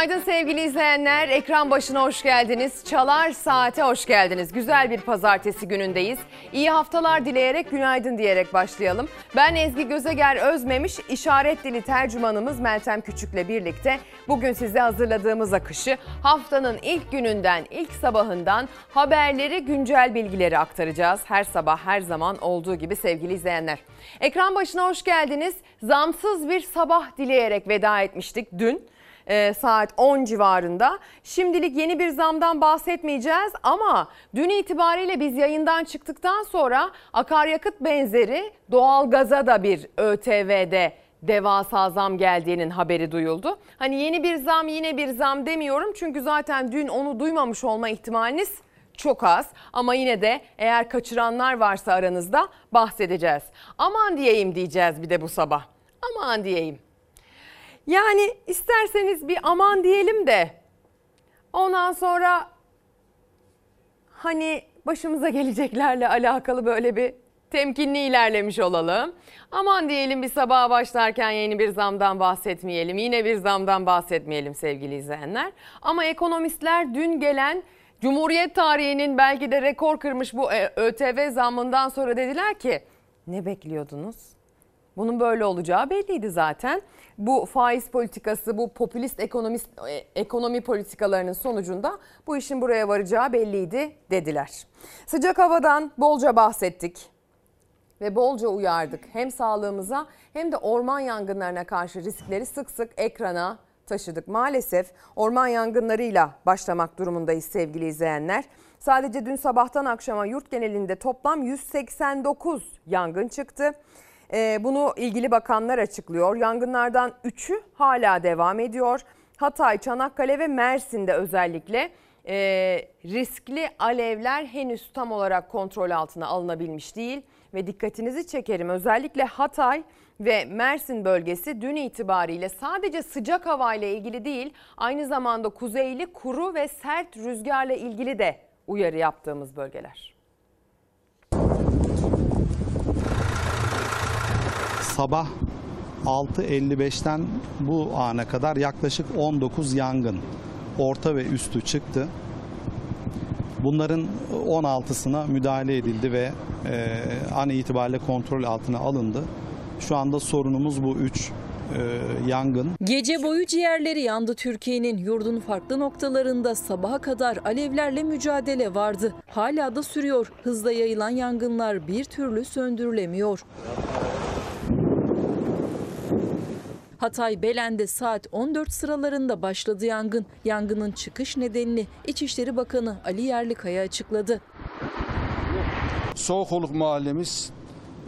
Günaydın sevgili izleyenler. Ekran başına hoş geldiniz. Çalar Saate hoş geldiniz. Güzel bir pazartesi günündeyiz. İyi haftalar dileyerek günaydın diyerek başlayalım. Ben Ezgi Gözeger Özmemiş, işaret dili tercümanımız Meltem Küçük'le birlikte bugün size hazırladığımız akışı haftanın ilk gününden, ilk sabahından haberleri, güncel bilgileri aktaracağız. Her sabah, her zaman olduğu gibi sevgili izleyenler. Ekran başına hoş geldiniz. Zamsız bir sabah dileyerek veda etmiştik dün e, saat 10 civarında. Şimdilik yeni bir zamdan bahsetmeyeceğiz ama dün itibariyle biz yayından çıktıktan sonra akaryakıt benzeri doğalgaza da bir ÖTV'de devasa zam geldiğinin haberi duyuldu. Hani yeni bir zam yine bir zam demiyorum çünkü zaten dün onu duymamış olma ihtimaliniz çok az ama yine de eğer kaçıranlar varsa aranızda bahsedeceğiz. Aman diyeyim diyeceğiz bir de bu sabah. Aman diyeyim. Yani isterseniz bir aman diyelim de ondan sonra hani başımıza geleceklerle alakalı böyle bir temkinli ilerlemiş olalım. Aman diyelim bir sabaha başlarken yeni bir zamdan bahsetmeyelim. Yine bir zamdan bahsetmeyelim sevgili izleyenler. Ama ekonomistler dün gelen Cumhuriyet tarihinin belki de rekor kırmış bu e, ÖTV zammından sonra dediler ki ne bekliyordunuz? Bunun böyle olacağı belliydi zaten. Bu faiz politikası, bu popülist ekonomist, e, ekonomi politikalarının sonucunda bu işin buraya varacağı belliydi dediler. Sıcak havadan bolca bahsettik ve bolca uyardık. Hem sağlığımıza hem de orman yangınlarına karşı riskleri sık sık ekrana taşıdık. Maalesef orman yangınlarıyla başlamak durumundayız sevgili izleyenler. Sadece dün sabahtan akşama yurt genelinde toplam 189 yangın çıktı. Ee, bunu ilgili bakanlar açıklıyor. Yangınlardan 3'ü hala devam ediyor. Hatay, Çanakkale ve Mersin'de özellikle e, riskli alevler henüz tam olarak kontrol altına alınabilmiş değil. Ve dikkatinizi çekerim özellikle Hatay ve Mersin bölgesi dün itibariyle sadece sıcak hava ile ilgili değil aynı zamanda kuzeyli kuru ve sert rüzgarla ilgili de uyarı yaptığımız bölgeler. Sabah 6.55'ten bu ana kadar yaklaşık 19 yangın orta ve üstü çıktı. Bunların 16'sına müdahale edildi ve e, an itibariyle kontrol altına alındı. Şu anda sorunumuz bu 3 e, yangın. Gece boyu ciğerleri yandı Türkiye'nin yurdun farklı noktalarında sabaha kadar alevlerle mücadele vardı. Hala da sürüyor. Hızla yayılan yangınlar bir türlü söndürülemiyor. Hatay Belen'de saat 14 sıralarında başladı yangın. Yangının çıkış nedenini İçişleri Bakanı Ali Yerlikaya açıkladı. Soğukoluk mahallemiz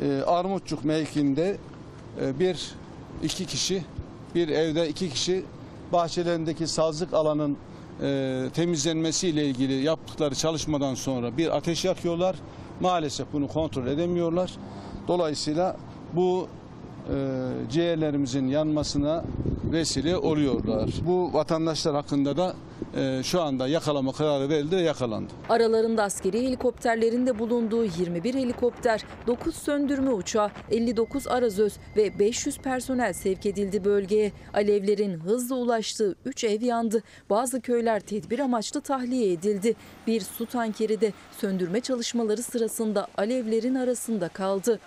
e, Armutçuk mevkinde e, bir iki kişi bir evde iki kişi bahçelerindeki sazlık alanın e, temizlenmesiyle ilgili yaptıkları çalışmadan sonra bir ateş yakıyorlar. Maalesef bunu kontrol edemiyorlar. Dolayısıyla bu ciğerlerimizin yanmasına vesile oluyorlar. Bu vatandaşlar hakkında da e, şu anda yakalama kararı verildi ve yakalandı. Aralarında askeri helikopterlerin de bulunduğu 21 helikopter, 9 söndürme uçağı, 59 arazöz ve 500 personel sevk edildi bölgeye. Alevlerin hızla ulaştığı 3 ev yandı. Bazı köyler tedbir amaçlı tahliye edildi. Bir su tankeri de söndürme çalışmaları sırasında alevlerin arasında kaldı.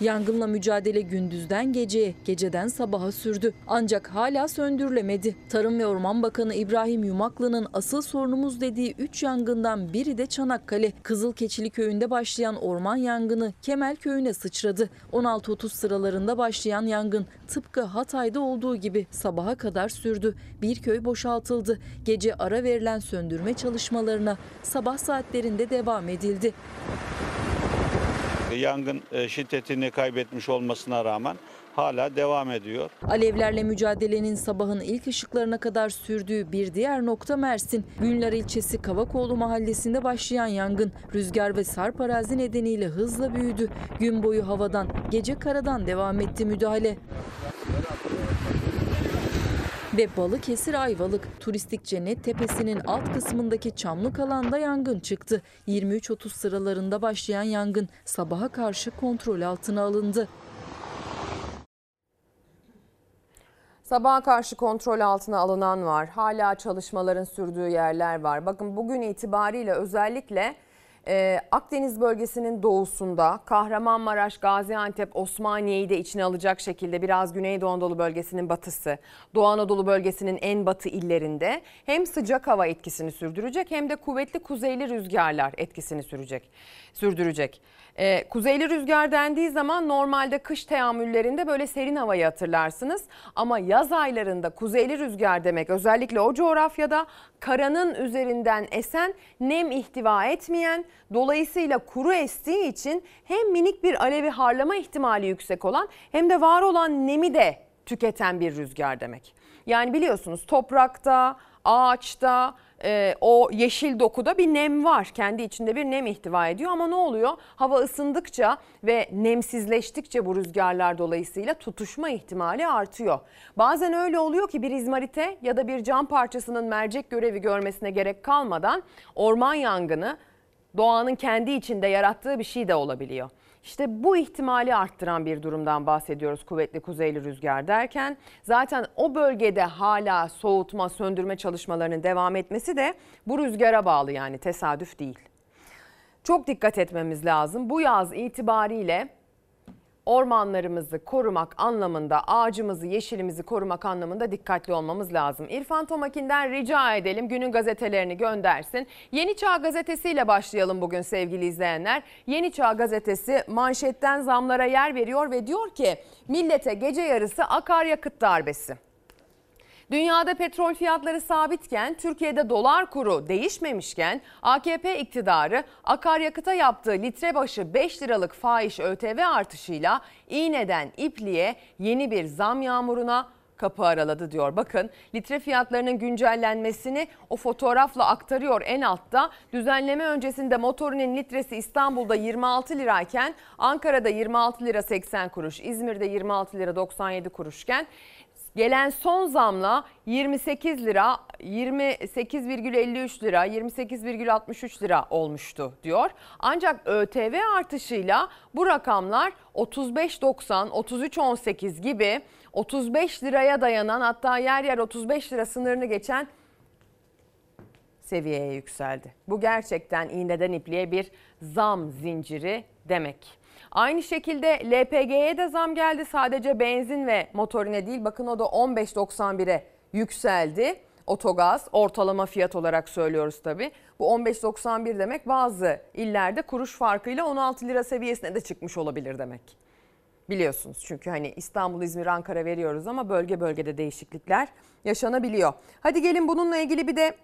Yangınla mücadele gündüzden geceye, geceden sabaha sürdü. Ancak hala söndürülemedi. Tarım ve Orman Bakanı İbrahim Yumaklı'nın asıl sorunumuz dediği 3 yangından biri de Çanakkale. Kızılkeçili köyünde başlayan orman yangını Kemal köyüne sıçradı. 16.30 sıralarında başlayan yangın tıpkı Hatay'da olduğu gibi sabaha kadar sürdü. Bir köy boşaltıldı. Gece ara verilen söndürme çalışmalarına sabah saatlerinde devam edildi. Yangın e, şiddetini kaybetmiş olmasına rağmen hala devam ediyor. Alevlerle mücadelenin sabahın ilk ışıklarına kadar sürdüğü bir diğer nokta Mersin. Günler ilçesi Kavakoğlu mahallesinde başlayan yangın rüzgar ve sarp arazi nedeniyle hızla büyüdü. Gün boyu havadan, gece karadan devam etti müdahale. Ve Balıkesir Ayvalık turistik cennet tepesinin alt kısmındaki çamlık alanda yangın çıktı. 23.30 sıralarında başlayan yangın sabaha karşı kontrol altına alındı. Sabaha karşı kontrol altına alınan var. Hala çalışmaların sürdüğü yerler var. Bakın bugün itibariyle özellikle e, Akdeniz bölgesinin doğusunda Kahramanmaraş, Gaziantep, Osmaniye'yi de içine alacak şekilde biraz Güneydoğu Anadolu bölgesinin batısı, Doğu Anadolu bölgesinin en batı illerinde hem sıcak hava etkisini sürdürecek hem de kuvvetli kuzeyli rüzgarlar etkisini sürecek, sürdürecek. Ee, kuzeyli rüzgar dendiği zaman normalde kış teamüllerinde böyle serin havayı hatırlarsınız. Ama yaz aylarında kuzeyli rüzgar demek özellikle o coğrafyada karanın üzerinden esen nem ihtiva etmeyen dolayısıyla kuru estiği için hem minik bir alevi harlama ihtimali yüksek olan hem de var olan nemi de tüketen bir rüzgar demek. Yani biliyorsunuz toprakta, ağaçta, e, o yeşil dokuda bir nem var. Kendi içinde bir nem ihtiva ediyor ama ne oluyor? Hava ısındıkça ve nemsizleştikçe bu rüzgarlar dolayısıyla tutuşma ihtimali artıyor. Bazen öyle oluyor ki bir izmarite ya da bir cam parçasının mercek görevi görmesine gerek kalmadan orman yangını doğanın kendi içinde yarattığı bir şey de olabiliyor. İşte bu ihtimali arttıran bir durumdan bahsediyoruz kuvvetli kuzeyli rüzgar derken. Zaten o bölgede hala soğutma, söndürme çalışmalarının devam etmesi de bu rüzgara bağlı yani tesadüf değil. Çok dikkat etmemiz lazım. Bu yaz itibariyle ormanlarımızı korumak anlamında, ağacımızı, yeşilimizi korumak anlamında dikkatli olmamız lazım. İrfan Tomakin'den rica edelim günün gazetelerini göndersin. Yeni Çağ gazetesiyle başlayalım bugün sevgili izleyenler. Yeni Çağ gazetesi manşetten zamlara yer veriyor ve diyor ki millete gece yarısı akaryakıt darbesi. Dünyada petrol fiyatları sabitken Türkiye'de dolar kuru değişmemişken AKP iktidarı akaryakıta yaptığı litre başı 5 liralık fahiş ÖTV artışıyla iğneden ipliğe yeni bir zam yağmuruna kapı araladı diyor. Bakın litre fiyatlarının güncellenmesini o fotoğrafla aktarıyor en altta. Düzenleme öncesinde motorinin litresi İstanbul'da 26 lirayken Ankara'da 26 lira 80 kuruş, İzmir'de 26 lira 97 kuruşken Gelen son zamla 28 lira, 28,53 lira, 28,63 lira olmuştu diyor. Ancak ÖTV artışıyla bu rakamlar 35.90, 33.18 gibi 35 liraya dayanan hatta yer yer 35 lira sınırını geçen seviyeye yükseldi. Bu gerçekten iğneden ipliğe bir zam zinciri demek. Aynı şekilde LPG'ye de zam geldi. Sadece benzin ve motorine değil bakın o da 15.91'e yükseldi. Otogaz ortalama fiyat olarak söylüyoruz tabi. Bu 15.91 demek bazı illerde kuruş farkıyla 16 lira seviyesine de çıkmış olabilir demek. Biliyorsunuz çünkü hani İstanbul, İzmir, Ankara veriyoruz ama bölge bölgede değişiklikler yaşanabiliyor. Hadi gelin bununla ilgili bir de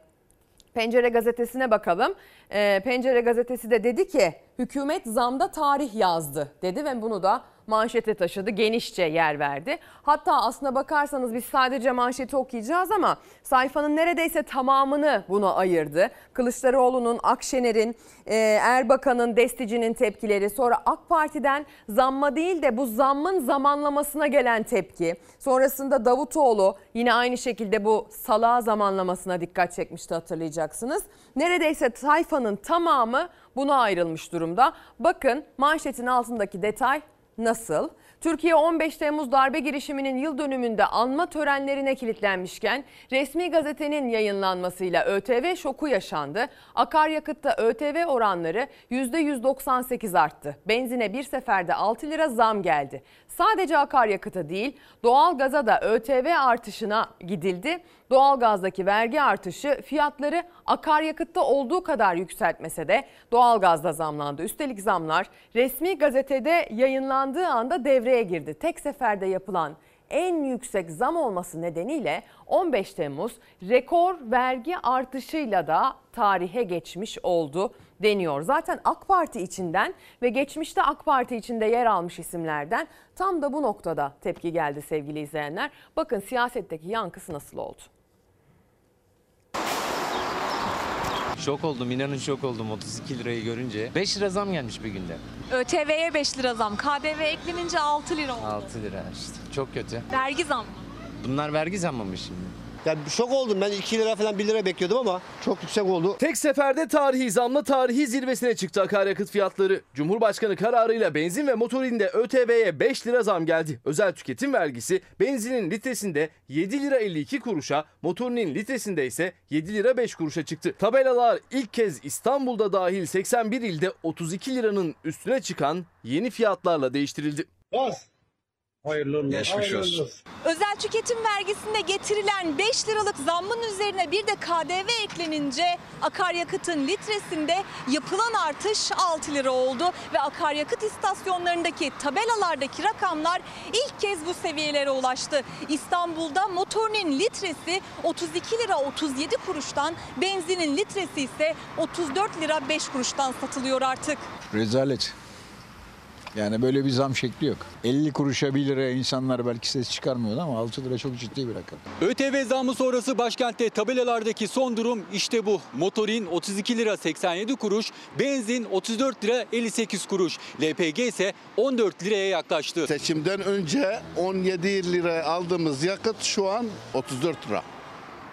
Pencere gazetesine bakalım. Ee, Pencere gazetesi de dedi ki hükümet zamda tarih yazdı dedi ve bunu da manşete taşıdı. Genişçe yer verdi. Hatta aslına bakarsanız biz sadece manşeti okuyacağız ama sayfanın neredeyse tamamını buna ayırdı. Kılıçdaroğlu'nun, Akşener'in, e, Erbakan'ın, Destici'nin tepkileri. Sonra AK Parti'den zamma değil de bu zammın zamanlamasına gelen tepki. Sonrasında Davutoğlu yine aynı şekilde bu salağa zamanlamasına dikkat çekmişti hatırlayacaksınız. Neredeyse sayfanın tamamı buna ayrılmış durumda. Bakın manşetin altındaki detay nasıl? Türkiye 15 Temmuz darbe girişiminin yıl dönümünde anma törenlerine kilitlenmişken resmi gazetenin yayınlanmasıyla ÖTV şoku yaşandı. Akaryakıtta ÖTV oranları %198 arttı. Benzine bir seferde 6 lira zam geldi. Sadece akaryakıta değil doğalgaza da ÖTV artışına gidildi. Doğalgazdaki vergi artışı fiyatları akaryakıtta olduğu kadar yükseltmese de doğalgazda zamlandı. Üstelik zamlar resmi gazetede yayınlandığı anda devreye girdi. Tek seferde yapılan en yüksek zam olması nedeniyle 15 Temmuz rekor vergi artışıyla da tarihe geçmiş oldu deniyor. Zaten AK Parti içinden ve geçmişte AK Parti içinde yer almış isimlerden tam da bu noktada tepki geldi sevgili izleyenler. Bakın siyasetteki yankısı nasıl oldu? Şok oldum inanın şok oldum 32 lirayı görünce. 5 lira zam gelmiş bir günde. ÖTV'ye 5 lira zam, KDV eklenince 6 lira oldu. 6 lira işte çok kötü. Vergi zam. Bunlar vergi zammı mı şimdi? Ya şok oldum ben 2 lira falan 1 lira bekliyordum ama çok yüksek oldu. Tek seferde tarihi zamla tarihi zirvesine çıktı akaryakıt fiyatları. Cumhurbaşkanı kararıyla benzin ve motorinde ÖTV'ye 5 lira zam geldi. Özel tüketim vergisi benzinin litresinde 7 lira 52 kuruşa, motorinin litresinde ise 7 lira 5 kuruşa çıktı. Tabelalar ilk kez İstanbul'da dahil 81 ilde 32 liranın üstüne çıkan yeni fiyatlarla değiştirildi. Geçmiş olsun. Özel tüketim vergisinde getirilen 5 liralık zammın üzerine bir de KDV eklenince akaryakıtın litresinde yapılan artış 6 lira oldu ve akaryakıt istasyonlarındaki tabelalardaki rakamlar ilk kez bu seviyelere ulaştı. İstanbul'da motorinin litresi 32 lira 37 kuruştan, benzinin litresi ise 34 lira 5 kuruştan satılıyor artık. Rezalet. Yani böyle bir zam şekli yok. 50 kuruşa 1 liraya insanlar belki ses çıkarmıyordu ama 6 lira çok ciddi bir rakam. ÖTV zammı sonrası başkentte tabelalardaki son durum işte bu. Motorin 32 lira 87 kuruş, benzin 34 lira 58 kuruş. LPG ise 14 liraya yaklaştı. Seçimden önce 17 lira aldığımız yakıt şu an 34 lira.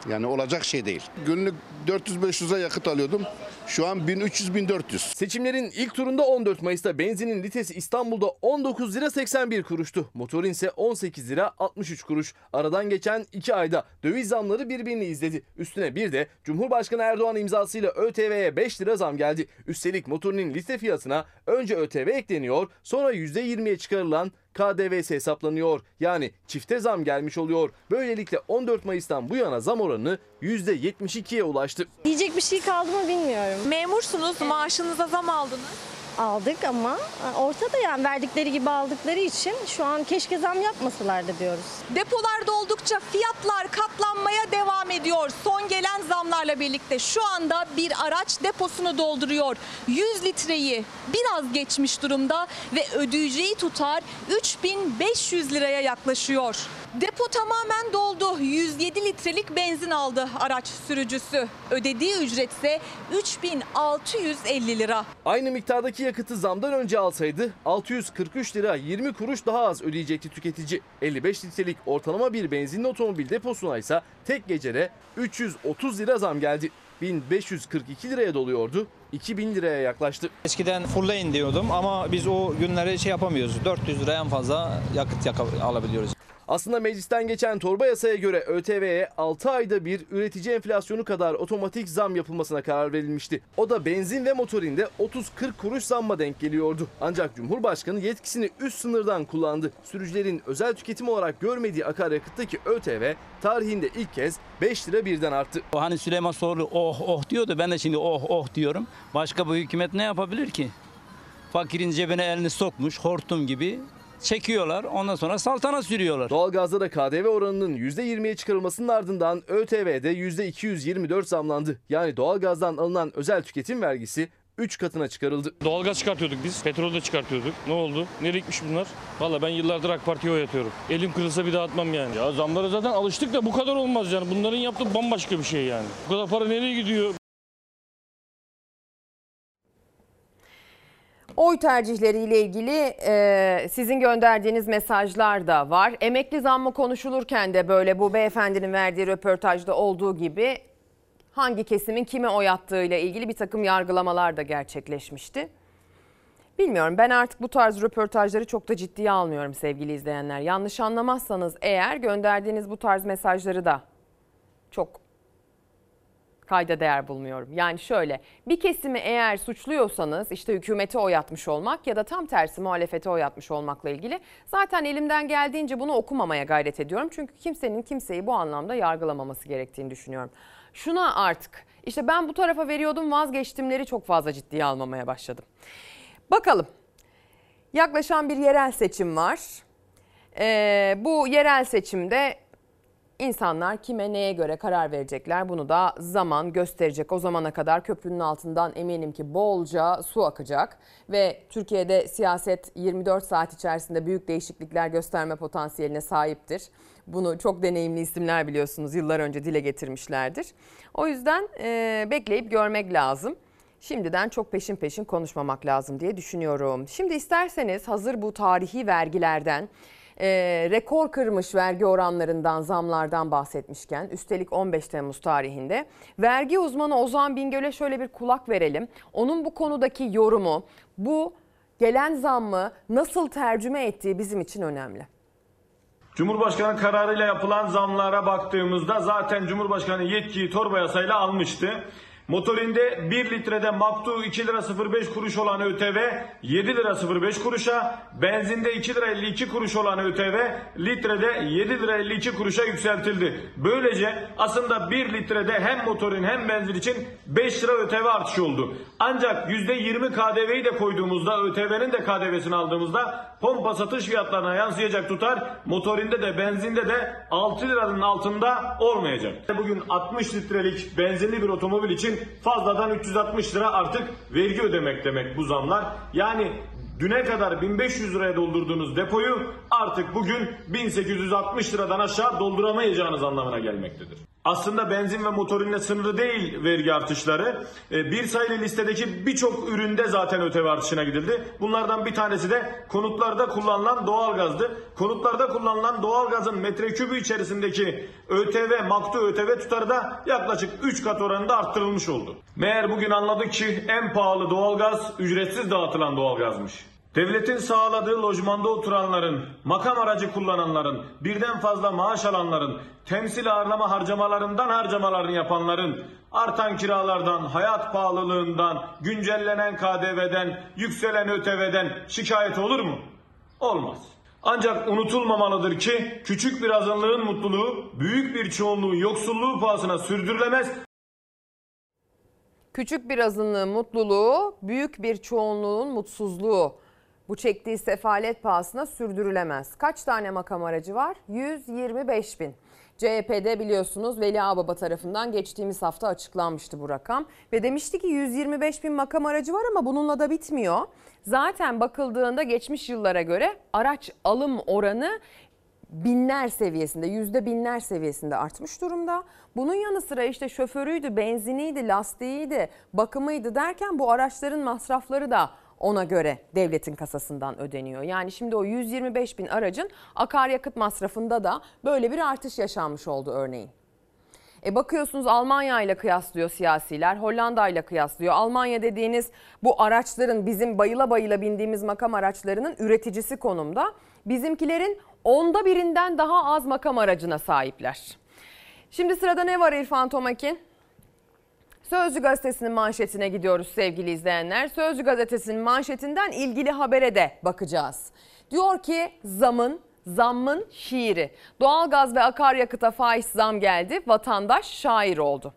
Yani olacak şey değil. Günlük 400-500'e yakıt alıyordum. Şu an 1300-1400. Seçimlerin ilk turunda 14 Mayıs'ta benzinin litresi İstanbul'da 19 lira 81 kuruştu. Motorin ise 18 lira 63 kuruş. Aradan geçen 2 ayda döviz zamları birbirini izledi. Üstüne bir de Cumhurbaşkanı Erdoğan imzasıyla ÖTV'ye 5 lira zam geldi. Üstelik motorinin litre fiyatına önce ÖTV ekleniyor sonra %20'ye çıkarılan KDV'si hesaplanıyor. Yani çifte zam gelmiş oluyor. Böylelikle 14 Mayıs'tan bu yana zam oranı %72'ye ulaştı. Diyecek bir şey kaldı mı bilmiyorum. Memursunuz, maaşınıza zam aldınız. Aldık ama ortada yani verdikleri gibi aldıkları için şu an keşke zam yapmasalardı diyoruz. Depolar doldukça fiyatlar katlanmaya devam ediyor. Son gelen zamlarla birlikte şu anda bir araç deposunu dolduruyor. 100 litreyi biraz geçmiş durumda ve ödeyeceği tutar 3500 liraya yaklaşıyor. Depo tamamen doldu. 107 litrelik benzin aldı araç sürücüsü. Ödediği ücret ise 3650 lira. Aynı miktardaki yakıtı zamdan önce alsaydı 643 lira 20 kuruş daha az ödeyecekti tüketici. 55 litrelik ortalama bir benzinli otomobil deposuna ise tek gecede 330 lira zam geldi. 1542 liraya doluyordu, 2000 liraya yaklaştı. Eskiden fullleyin diyordum ama biz o günleri şey yapamıyoruz. 400 liraya en fazla yakıt yaka- alabiliyoruz. Aslında meclisten geçen torba yasaya göre ÖTV'ye 6 ayda bir üretici enflasyonu kadar otomatik zam yapılmasına karar verilmişti. O da benzin ve motorinde 30-40 kuruş zamma denk geliyordu. Ancak Cumhurbaşkanı yetkisini üst sınırdan kullandı. Sürücülerin özel tüketim olarak görmediği akaryakıttaki ÖTV tarihinde ilk kez 5 lira birden arttı. Hani Süleyman Soylu oh oh diyordu ben de şimdi oh oh diyorum. Başka bu hükümet ne yapabilir ki? Fakirin cebine elini sokmuş hortum gibi çekiyorlar ondan sonra saltana sürüyorlar. Doğalgazda da KDV oranının %20'ye çıkarılmasının ardından ÖTV'de %224 zamlandı. Yani doğalgazdan alınan özel tüketim vergisi 3 katına çıkarıldı. Doğalgaz çıkartıyorduk biz. Petrol de çıkartıyorduk. Ne oldu? Nereye gitmiş bunlar? Valla ben yıllardır AK Parti'ye oy atıyorum. Elim kırılsa bir daha atmam yani. Ya zamlara zaten alıştık da bu kadar olmaz yani. Bunların yaptığı bambaşka bir şey yani. Bu kadar para nereye gidiyor? Oy tercihleriyle ilgili e, sizin gönderdiğiniz mesajlar da var. Emekli zammı konuşulurken de böyle bu beyefendinin verdiği röportajda olduğu gibi hangi kesimin kime oy attığıyla ilgili bir takım yargılamalar da gerçekleşmişti. Bilmiyorum ben artık bu tarz röportajları çok da ciddiye almıyorum sevgili izleyenler. Yanlış anlamazsanız eğer gönderdiğiniz bu tarz mesajları da çok kayda değer bulmuyorum. Yani şöyle bir kesimi eğer suçluyorsanız işte hükümete oy atmış olmak ya da tam tersi muhalefete oy atmış olmakla ilgili zaten elimden geldiğince bunu okumamaya gayret ediyorum. Çünkü kimsenin kimseyi bu anlamda yargılamaması gerektiğini düşünüyorum. Şuna artık işte ben bu tarafa veriyordum vazgeçtimleri çok fazla ciddiye almamaya başladım. Bakalım yaklaşan bir yerel seçim var. Ee, bu yerel seçimde İnsanlar kime neye göre karar verecekler bunu da zaman gösterecek. O zamana kadar köprünün altından eminim ki bolca su akacak ve Türkiye'de siyaset 24 saat içerisinde büyük değişiklikler gösterme potansiyeline sahiptir. Bunu çok deneyimli isimler biliyorsunuz yıllar önce dile getirmişlerdir. O yüzden e, bekleyip görmek lazım. Şimdiden çok peşin peşin konuşmamak lazım diye düşünüyorum. Şimdi isterseniz hazır bu tarihi vergilerden Ee, rekor kırmış vergi oranlarından, zamlardan bahsetmişken üstelik 15 Temmuz tarihinde vergi uzmanı Ozan Bingöl'e şöyle bir kulak verelim. Onun bu konudaki yorumu, bu gelen zammı nasıl tercüme ettiği bizim için önemli. Cumhurbaşkanı kararıyla yapılan zamlara baktığımızda zaten Cumhurbaşkanı yetkiyi torba yasayla almıştı. Motorinde 1 litrede maktu 2 lira 05 kuruş olan ÖTV 7 lira 05 kuruşa, benzinde 2 lira 52 kuruş olan ÖTV litrede 7 lira 52 kuruşa yükseltildi. Böylece aslında 1 litrede hem motorin hem benzin için 5 lira ÖTV artışı oldu. Ancak %20 KDV'yi de koyduğumuzda ÖTV'nin de KDV'sini aldığımızda pompa satış fiyatlarına yansıyacak tutar motorinde de benzinde de 6 liranın altında olmayacak. Bugün 60 litrelik benzinli bir otomobil için fazladan 360 lira artık vergi ödemek demek bu zamlar. Yani düne kadar 1500 liraya doldurduğunuz depoyu artık bugün 1860 liradan aşağı dolduramayacağınız anlamına gelmektedir. Aslında benzin ve motorinle sınırlı değil vergi artışları. E, Bir sayılı listedeki birçok üründe zaten ÖTV artışına gidildi. Bunlardan bir tanesi de konutlarda kullanılan doğalgazdı. Konutlarda kullanılan doğalgazın metrekübü içerisindeki ÖTV, maktu ÖTV tutarı da yaklaşık 3 kat oranında arttırılmış oldu. Meğer bugün anladık ki en pahalı doğalgaz ücretsiz dağıtılan doğalgazmış. Devletin sağladığı lojmanda oturanların, makam aracı kullananların, birden fazla maaş alanların, temsil ağırlama harcamalarından harcamalarını yapanların, artan kiralardan, hayat pahalılığından, güncellenen KDV'den, yükselen ÖTV'den şikayet olur mu? Olmaz. Ancak unutulmamalıdır ki küçük bir azınlığın mutluluğu büyük bir çoğunluğun yoksulluğu pahasına sürdürülemez. Küçük bir azınlığın mutluluğu, büyük bir çoğunluğun mutsuzluğu. Bu çektiği sefalet pahasına sürdürülemez. Kaç tane makam aracı var? 125 bin. CHP'de biliyorsunuz Veli Ağbaba tarafından geçtiğimiz hafta açıklanmıştı bu rakam. Ve demişti ki 125 bin makam aracı var ama bununla da bitmiyor. Zaten bakıldığında geçmiş yıllara göre araç alım oranı binler seviyesinde, yüzde binler seviyesinde artmış durumda. Bunun yanı sıra işte şoförüydü, benziniydi, lastiğiydi, bakımıydı derken bu araçların masrafları da ona göre devletin kasasından ödeniyor. Yani şimdi o 125 bin aracın akaryakıt masrafında da böyle bir artış yaşanmış oldu örneğin. E bakıyorsunuz Almanya ile kıyaslıyor siyasiler, Hollanda ile kıyaslıyor. Almanya dediğiniz bu araçların bizim bayıla bayıla bindiğimiz makam araçlarının üreticisi konumda. Bizimkilerin onda birinden daha az makam aracına sahipler. Şimdi sırada ne var İrfan Tomakin? Sözcü gazetesinin manşetine gidiyoruz sevgili izleyenler. Sözcü gazetesinin manşetinden ilgili habere de bakacağız. Diyor ki zamın zammın şiiri. Doğalgaz ve akaryakıta faiz zam geldi. Vatandaş şair oldu.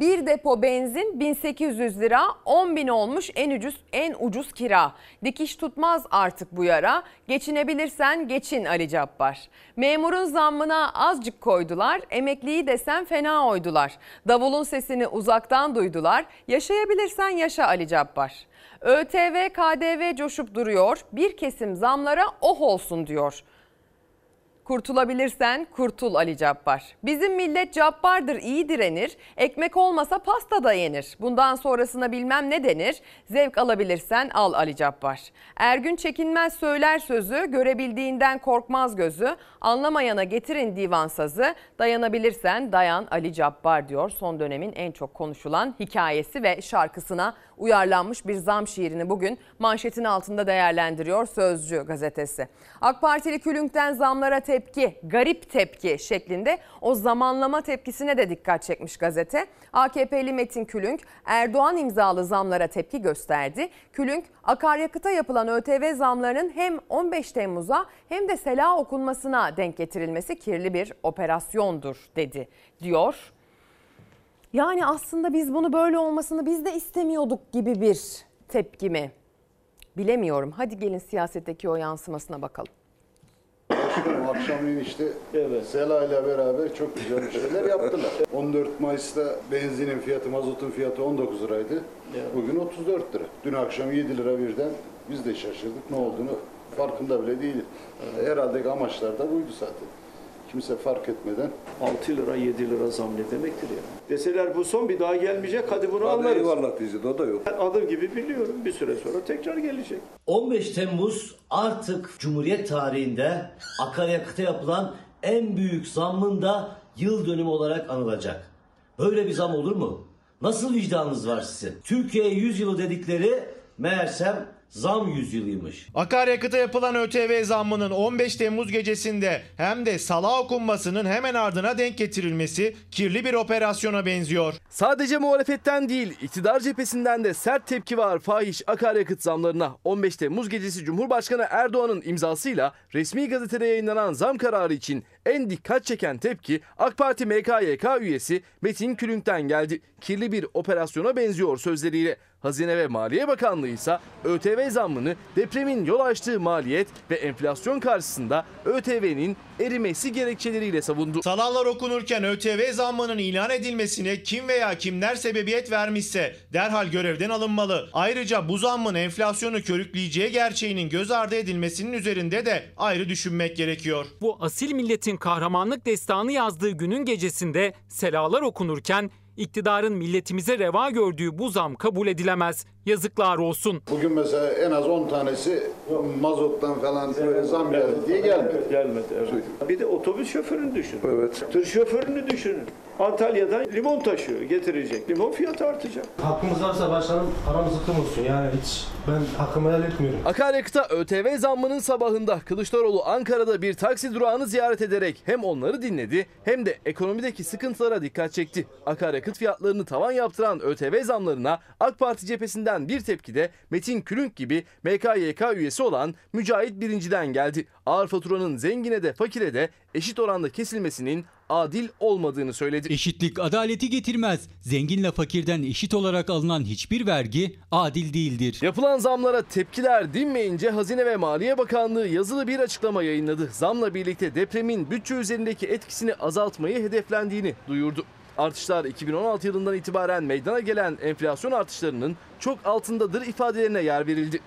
Bir depo benzin 1800 lira 10 bin olmuş en ucuz en ucuz kira. Dikiş tutmaz artık bu yara. Geçinebilirsen geçin Ali Cabbar. Memurun zammına azıcık koydular. Emekliyi desen fena oydular. Davulun sesini uzaktan duydular. Yaşayabilirsen yaşa Ali Cabbar. ÖTV, KDV coşup duruyor. Bir kesim zamlara oh olsun diyor. Kurtulabilirsen kurtul Ali Cabbar. Bizim millet cabbardır iyi direnir. Ekmek olmasa pasta da yenir. Bundan sonrasına bilmem ne denir. Zevk alabilirsen al Ali Cabbar. Ergün çekinmez söyler sözü. Görebildiğinden korkmaz gözü. Anlamayana getirin divan sazı. Dayanabilirsen dayan Ali Cabbar diyor. Son dönemin en çok konuşulan hikayesi ve şarkısına uyarlanmış bir zam şiirini bugün manşetin altında değerlendiriyor Sözcü gazetesi. AK Partili Külünk'ten zamlara tepki, garip tepki şeklinde o zamanlama tepkisine de dikkat çekmiş gazete. AKP'li Metin Külünk Erdoğan imzalı zamlara tepki gösterdi. Külünk akaryakıta yapılan ÖTV zamlarının hem 15 Temmuz'a hem de Sela okunmasına denk getirilmesi kirli bir operasyondur dedi diyor. Yani aslında biz bunu böyle olmasını biz de istemiyorduk gibi bir tepki mi? Bilemiyorum. Hadi gelin siyasetteki o yansımasına bakalım. Başkanım akşamleyin işte evet. Sela ile beraber çok güzel şeyler yaptılar. 14 Mayıs'ta benzinin fiyatı, mazotun fiyatı 19 liraydı. Bugün 34 lira. Dün akşam 7 lira birden biz de şaşırdık. Ne olduğunu farkında bile değiliz. Herhalde amaçlar da buydu zaten. Kimse fark etmeden 6 lira 7 lira zam ne demektir ya? Deseler bu son bir daha gelmeyecek hadi bunu Hadi anlarız. eyvallah diyeceğiz, o da yok. Ben adım gibi biliyorum bir süre sonra tekrar gelecek. 15 Temmuz artık Cumhuriyet tarihinde akaryakıta yapılan en büyük zammın da yıl dönümü olarak anılacak. Böyle bir zam olur mu? Nasıl vicdanınız var sizin? Türkiye 100 yılı dedikleri meğersem zam yüzyılıymış. Akaryakıta yapılan ÖTV zammının 15 Temmuz gecesinde hem de sala okunmasının hemen ardına denk getirilmesi kirli bir operasyona benziyor. Sadece muhalefetten değil, iktidar cephesinden de sert tepki var fahiş akaryakıt zamlarına. 15 Temmuz gecesi Cumhurbaşkanı Erdoğan'ın imzasıyla resmi gazetede yayınlanan zam kararı için en dikkat çeken tepki AK Parti MKYK üyesi Metin Külünk'ten geldi. Kirli bir operasyona benziyor sözleriyle. Hazine ve Maliye Bakanlığı ise ÖTV zammını depremin yol açtığı maliyet ve enflasyon karşısında ÖTV'nin erimesi gerekçeleriyle savundu. Salallar okunurken ÖTV zammının ilan edilmesine kim veya kimler sebebiyet vermişse derhal görevden alınmalı. Ayrıca bu zammın enflasyonu körükleyeceği gerçeğinin göz ardı edilmesinin üzerinde de ayrı düşünmek gerekiyor. Bu asil milletin kahramanlık destanı yazdığı günün gecesinde selalar okunurken iktidarın milletimize reva gördüğü bu zam kabul edilemez. Yazıklar olsun. Bugün mesela en az 10 tanesi mazottan falan böyle zam geldi diye gelmedi. Gelmedi evet. Bir de otobüs şoförünü düşünün. Evet. Tır şoförünü düşünün. Antalya'dan limon taşıyor, getirecek. Limon fiyatı artacak. Hakkımız varsa başkanım aramız zıkkım olsun. Yani hiç ben hakkımı helal etmiyorum. Akaryakıta ÖTV zammının sabahında Kılıçdaroğlu Ankara'da bir taksi durağını ziyaret ederek hem onları dinledi hem de ekonomideki sıkıntılara dikkat çekti. Akaryakıt fiyatlarını tavan yaptıran ÖTV zamlarına AK Parti cephesinden bir tepki de Metin Külünk gibi MKYK üyesi olan Mücahit Birinci'den geldi. Ağır faturanın zengine de fakire de eşit oranda kesilmesinin adil olmadığını söyledi. Eşitlik adaleti getirmez. Zenginle fakirden eşit olarak alınan hiçbir vergi adil değildir. Yapılan zamlara tepkiler dinmeyince Hazine ve Maliye Bakanlığı yazılı bir açıklama yayınladı. Zamla birlikte depremin bütçe üzerindeki etkisini azaltmayı hedeflendiğini duyurdu. Artışlar 2016 yılından itibaren meydana gelen enflasyon artışlarının çok altındadır ifadelerine yer verildi.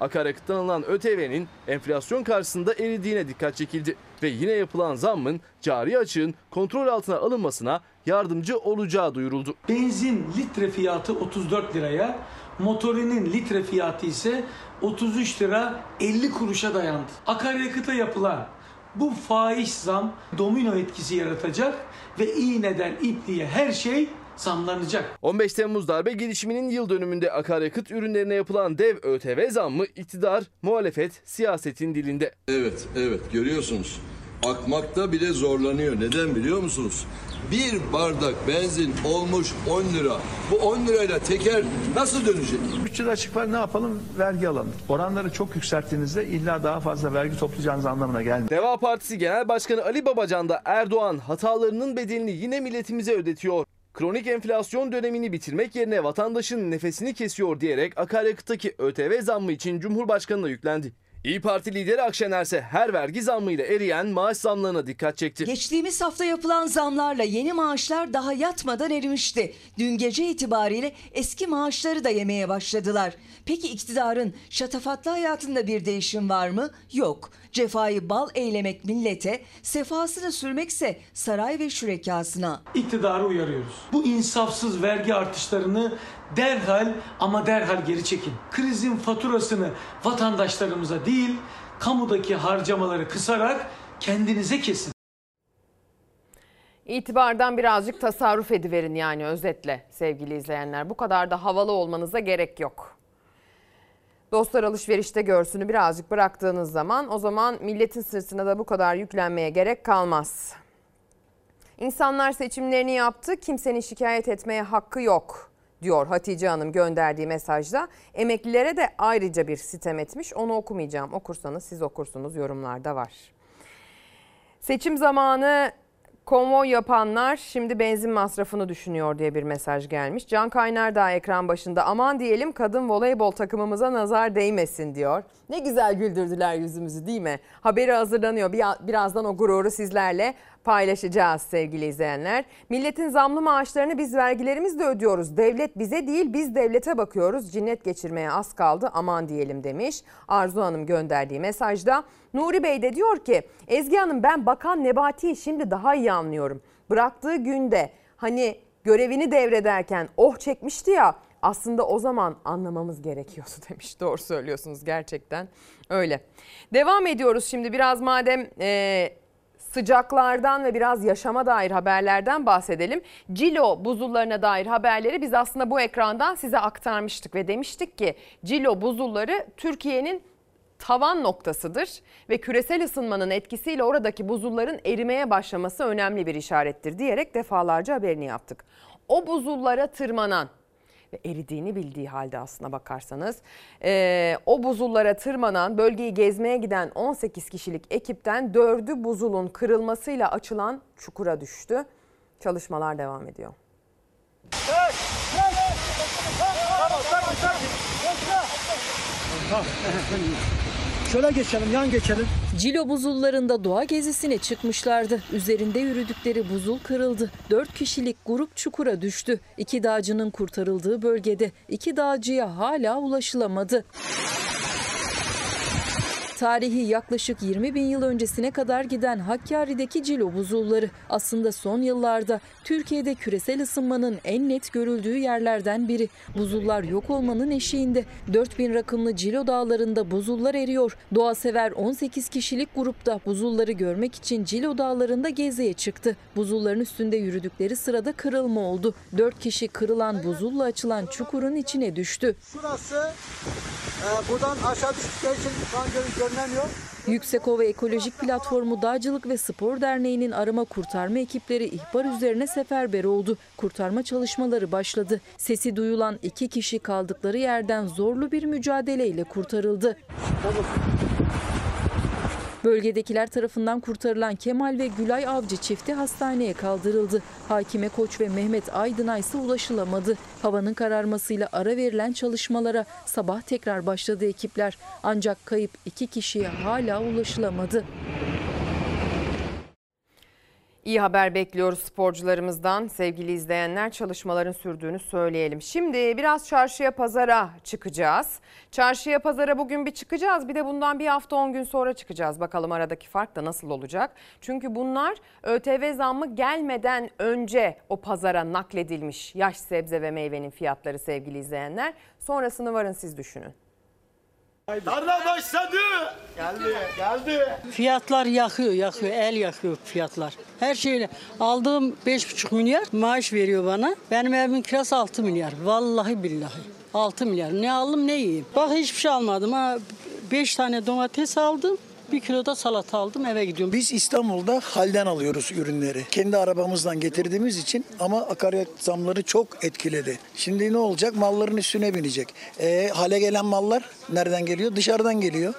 Akaryakıttan alınan ÖTV'nin enflasyon karşısında eridiğine dikkat çekildi ve yine yapılan zammın cari açığın kontrol altına alınmasına yardımcı olacağı duyuruldu. Benzin litre fiyatı 34 liraya, motorinin litre fiyatı ise 33 lira 50 kuruşa dayandı. Akaryakıta yapılan bu faiz zam domino etkisi yaratacak ve iğneden ipliğe her şey zamlanacak. 15 Temmuz darbe girişiminin yıl dönümünde akaryakıt ürünlerine yapılan dev ÖTV zammı iktidar, muhalefet, siyasetin dilinde. Evet, evet görüyorsunuz. Akmakta bile zorlanıyor. Neden biliyor musunuz? Bir bardak benzin olmuş 10 lira. Bu 10 lirayla teker nasıl dönecek? Bütçede açık var ne yapalım? Vergi alalım. Oranları çok yükselttiğinizde illa daha fazla vergi toplayacağınız anlamına gelmiyor. Deva Partisi Genel Başkanı Ali Babacan da Erdoğan hatalarının bedelini yine milletimize ödetiyor. Kronik enflasyon dönemini bitirmek yerine vatandaşın nefesini kesiyor diyerek akaryakıttaki ÖTV zammı için Cumhurbaşkanı'na yüklendi. İyi Parti lideri Akşener ise her vergi zammıyla eriyen maaş zamlarına dikkat çekti. Geçtiğimiz hafta yapılan zamlarla yeni maaşlar daha yatmadan erimişti. Dün gece itibariyle eski maaşları da yemeye başladılar. Peki iktidarın şatafatlı hayatında bir değişim var mı? Yok. Cefayı bal eylemek millete, sefasını sürmekse saray ve şürekasına. İktidarı uyarıyoruz. Bu insafsız vergi artışlarını derhal ama derhal geri çekin. Krizin faturasını vatandaşlarımıza değil, kamudaki harcamaları kısarak kendinize kesin. İtibardan birazcık tasarruf ediverin yani özetle sevgili izleyenler. Bu kadar da havalı olmanıza gerek yok. Dostlar alışverişte görsünü birazcık bıraktığınız zaman o zaman milletin sırtına da bu kadar yüklenmeye gerek kalmaz. İnsanlar seçimlerini yaptı, kimsenin şikayet etmeye hakkı yok diyor Hatice Hanım gönderdiği mesajda. Emeklilere de ayrıca bir sitem etmiş. Onu okumayacağım. Okursanız siz okursunuz yorumlarda var. Seçim zamanı konvoy yapanlar şimdi benzin masrafını düşünüyor diye bir mesaj gelmiş. Can Kaynar da ekran başında aman diyelim kadın voleybol takımımıza nazar değmesin diyor. Ne güzel güldürdüler yüzümüzü değil mi? Haberi hazırlanıyor. Birazdan o gururu sizlerle paylaşacağız sevgili izleyenler. Milletin zamlı maaşlarını biz vergilerimizle ödüyoruz. Devlet bize değil biz devlete bakıyoruz. Cinnet geçirmeye az kaldı aman diyelim demiş. Arzu Hanım gönderdiği mesajda. Nuri Bey de diyor ki Ezgi Hanım ben Bakan Nebati'yi şimdi daha iyi anlıyorum. Bıraktığı günde hani görevini devrederken oh çekmişti ya aslında o zaman anlamamız gerekiyordu demiş. Doğru söylüyorsunuz gerçekten öyle. Devam ediyoruz şimdi biraz madem e, sıcaklardan ve biraz yaşama dair haberlerden bahsedelim. Cilo buzullarına dair haberleri biz aslında bu ekrandan size aktarmıştık ve demiştik ki Cilo buzulları Türkiye'nin tavan noktasıdır ve küresel ısınmanın etkisiyle oradaki buzulların erimeye başlaması önemli bir işarettir diyerek defalarca haberini yaptık. O buzullara tırmanan ve eridiğini bildiği halde aslına bakarsanız eee, o buzullara tırmanan bölgeyi gezmeye giden 18 kişilik ekipten 4'ü buzulun kırılmasıyla açılan çukura düştü. Çalışmalar devam ediyor. Şöyle geçelim, yan geçelim. Cilo buzullarında doğa gezisine çıkmışlardı. Üzerinde yürüdükleri buzul kırıldı. Dört kişilik grup çukura düştü. İki dağcının kurtarıldığı bölgede iki dağcıya hala ulaşılamadı. Tarihi yaklaşık 20 bin yıl öncesine kadar giden Hakkari'deki Cilo buzulları aslında son yıllarda Türkiye'de küresel ısınmanın en net görüldüğü yerlerden biri. Buzullar yok olmanın eşiğinde. 4000 rakımlı Cilo dağlarında buzullar eriyor. Doğa sever 18 kişilik grupta buzulları görmek için Cilo dağlarında geziye çıktı. Buzulların üstünde yürüdükleri sırada kırılma oldu. 4 kişi kırılan buzulla açılan çukurun içine düştü. Şurası, e, buradan aşağı düştükleri için şu an gör- görünemiyor. Yüksekova Ekolojik Platformu Dağcılık ve Spor Derneği'nin arama kurtarma ekipleri ihbar üzerine seferber oldu. Kurtarma çalışmaları başladı. Sesi duyulan iki kişi kaldıkları yerden zorlu bir mücadeleyle kurtarıldı. Bölgedekiler tarafından kurtarılan Kemal ve Gülay Avcı çifti hastaneye kaldırıldı. Hakime Koç ve Mehmet Aydın'a ise ulaşılamadı. Havanın kararmasıyla ara verilen çalışmalara sabah tekrar başladı ekipler. Ancak kayıp iki kişiye hala ulaşılamadı. İyi haber bekliyoruz sporcularımızdan. Sevgili izleyenler çalışmaların sürdüğünü söyleyelim. Şimdi biraz çarşıya pazara çıkacağız. Çarşıya pazara bugün bir çıkacağız. Bir de bundan bir hafta 10 gün sonra çıkacağız. Bakalım aradaki fark da nasıl olacak. Çünkü bunlar ÖTV zammı gelmeden önce o pazara nakledilmiş yaş sebze ve meyvenin fiyatları sevgili izleyenler. Sonrasını varın siz düşünün. Tarla başladı. Geldi, geldi. Fiyatlar yakıyor, yakıyor, el yakıyor fiyatlar. Her şeyle aldığım 5,5 milyar maaş veriyor bana. Benim evimin kirası 6 milyar. Vallahi billahi. 6 milyar. Ne aldım ne yiyeyim. Bak hiçbir şey almadım ha. 5 tane domates aldım. Bir kilo da salata aldım eve gidiyorum. Biz İstanbul'da halden alıyoruz ürünleri. Kendi arabamızdan getirdiğimiz için ama akaryakıt zamları çok etkiledi. Şimdi ne olacak? Malların üstüne binecek. E, hale gelen mallar nereden geliyor? Dışarıdan geliyor.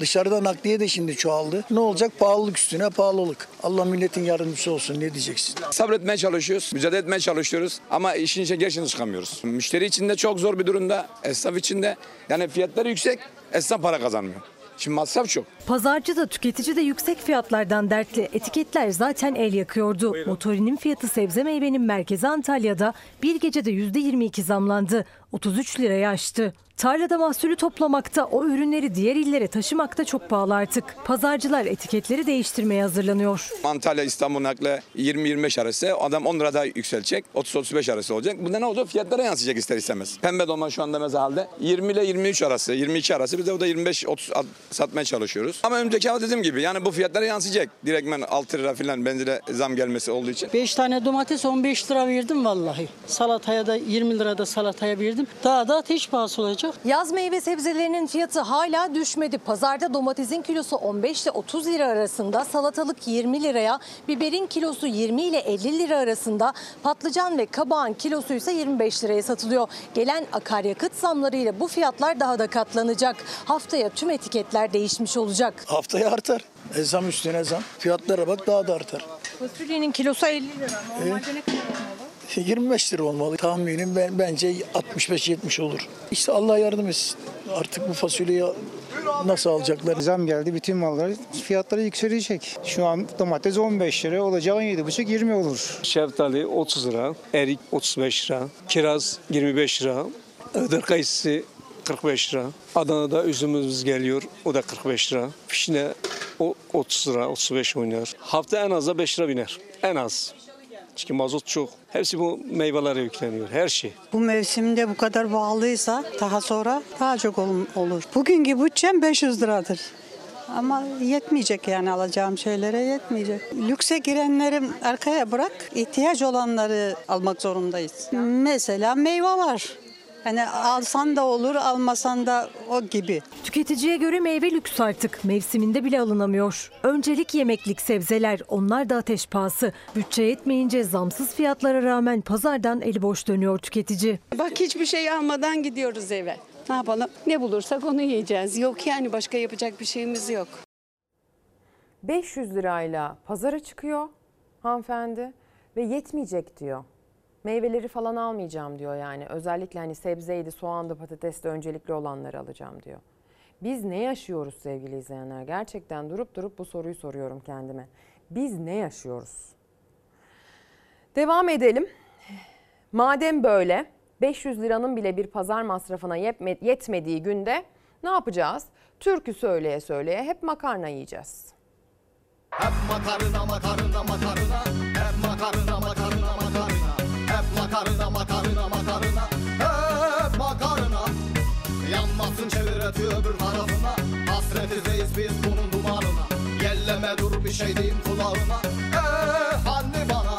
Dışarıda nakliye de şimdi çoğaldı. Ne olacak? Pahalılık üstüne pahalılık. Allah milletin yardımcısı olsun. Ne diyeceksin? Sabretmeye çalışıyoruz, mücadele etmeye çalışıyoruz ama işin içine gerçekten çıkamıyoruz. Müşteri için de çok zor bir durumda, esnaf için de. Yani fiyatları yüksek, esnaf para kazanmıyor. Şimdi masraf çok. Pazarcı da tüketici de yüksek fiyatlardan dertli. Etiketler zaten el yakıyordu. Motorinin fiyatı sebze meyvenin merkezi Antalya'da bir gecede %22 zamlandı. 33 liraya aştı. Tarlada mahsulü toplamakta, o ürünleri diğer illere taşımakta çok pahalı artık. Pazarcılar etiketleri değiştirmeye hazırlanıyor. Antalya İstanbul nakle 20-25 arası adam 10 lira daha yükselecek. 30-35 arası olacak. Bunda ne olacak? Fiyatlara yansıyacak ister istemez. Pembe dolma şu anda mesela halde 20 ile 23 arası, 22 arası. Biz de o da 25-30 satmaya çalışıyoruz. Ama önümüzdeki hafta dediğim gibi yani bu fiyatlara yansıyacak. Direktmen 6 lira falan benzine zam gelmesi olduğu için. 5 tane domates 15 lira verdim vallahi. Salataya da 20 lira da salataya verdim. Daha da ateş pahası olacak. Yaz meyve sebzelerinin fiyatı hala düşmedi. Pazarda domatesin kilosu 15 ile 30 lira arasında, salatalık 20 liraya, biberin kilosu 20 ile 50 lira arasında, patlıcan ve kabağın kilosu ise 25 liraya satılıyor. Gelen akaryakıt zamlarıyla bu fiyatlar daha da katlanacak. Haftaya tüm etiketler değişmiş olacak. Haftaya artar. E, zam üstüne zam. Fiyatlara bak daha da artar. Fasulyenin kilosu 50 lira. Normalde ne kadar 25 lira olmalı. Tahminim ben bence 65-70 olur. İşte Allah yardım etsin. Artık bu fasulyeyi nasıl alacaklar? Zam geldi bütün mallar fiyatları yükselecek. Şu an domates 15 lira olacağı 17,5 20 olur. Şeftali 30 lira, erik 35 lira, kiraz 25 lira, ıdır kayısı 45 lira. Adana'da üzümümüz geliyor, o da 45 lira. Fişne o 30 lira, 35 oynuyor. Hafta en az da 5 lira biner. En az. Çünkü mazot çok. Hepsi bu meyvelere yükleniyor. Her şey. Bu mevsimde bu kadar bağlıysa daha sonra daha çok ol- olur. Bugünkü bütçem 500 liradır. Ama yetmeyecek yani alacağım şeylere yetmeyecek. Lükse girenleri arkaya bırak, ihtiyaç olanları almak zorundayız. Mesela meyve var. Hani alsan da olur, almasan da o gibi. Tüketiciye göre meyve lüks artık. Mevsiminde bile alınamıyor. Öncelik yemeklik sebzeler. Onlar da ateş pahası. Bütçe yetmeyince zamsız fiyatlara rağmen pazardan eli boş dönüyor tüketici. Bak hiçbir şey almadan gidiyoruz eve. Ne yapalım? Ne bulursak onu yiyeceğiz. Yok yani başka yapacak bir şeyimiz yok. 500 lirayla pazara çıkıyor hanımefendi ve yetmeyecek diyor. Meyveleri falan almayacağım diyor yani. Özellikle hani sebzeydi, soğandı, patatesli öncelikli olanları alacağım diyor. Biz ne yaşıyoruz sevgili izleyenler? Gerçekten durup durup bu soruyu soruyorum kendime. Biz ne yaşıyoruz? Devam edelim. Madem böyle 500 liranın bile bir pazar masrafına yetme- yetmediği günde ne yapacağız? Türkü söyleye söyleye hep makarna yiyeceğiz. Hep makarna makarna makarna Hep makarna makarna makarna makarna makarna. Hep makarna. Yanmasın çevireti öbür tarafına. Hasretiz biz bunun dumanına. Yelleme dur bir şey diyeyim kulağına Eh anne bana.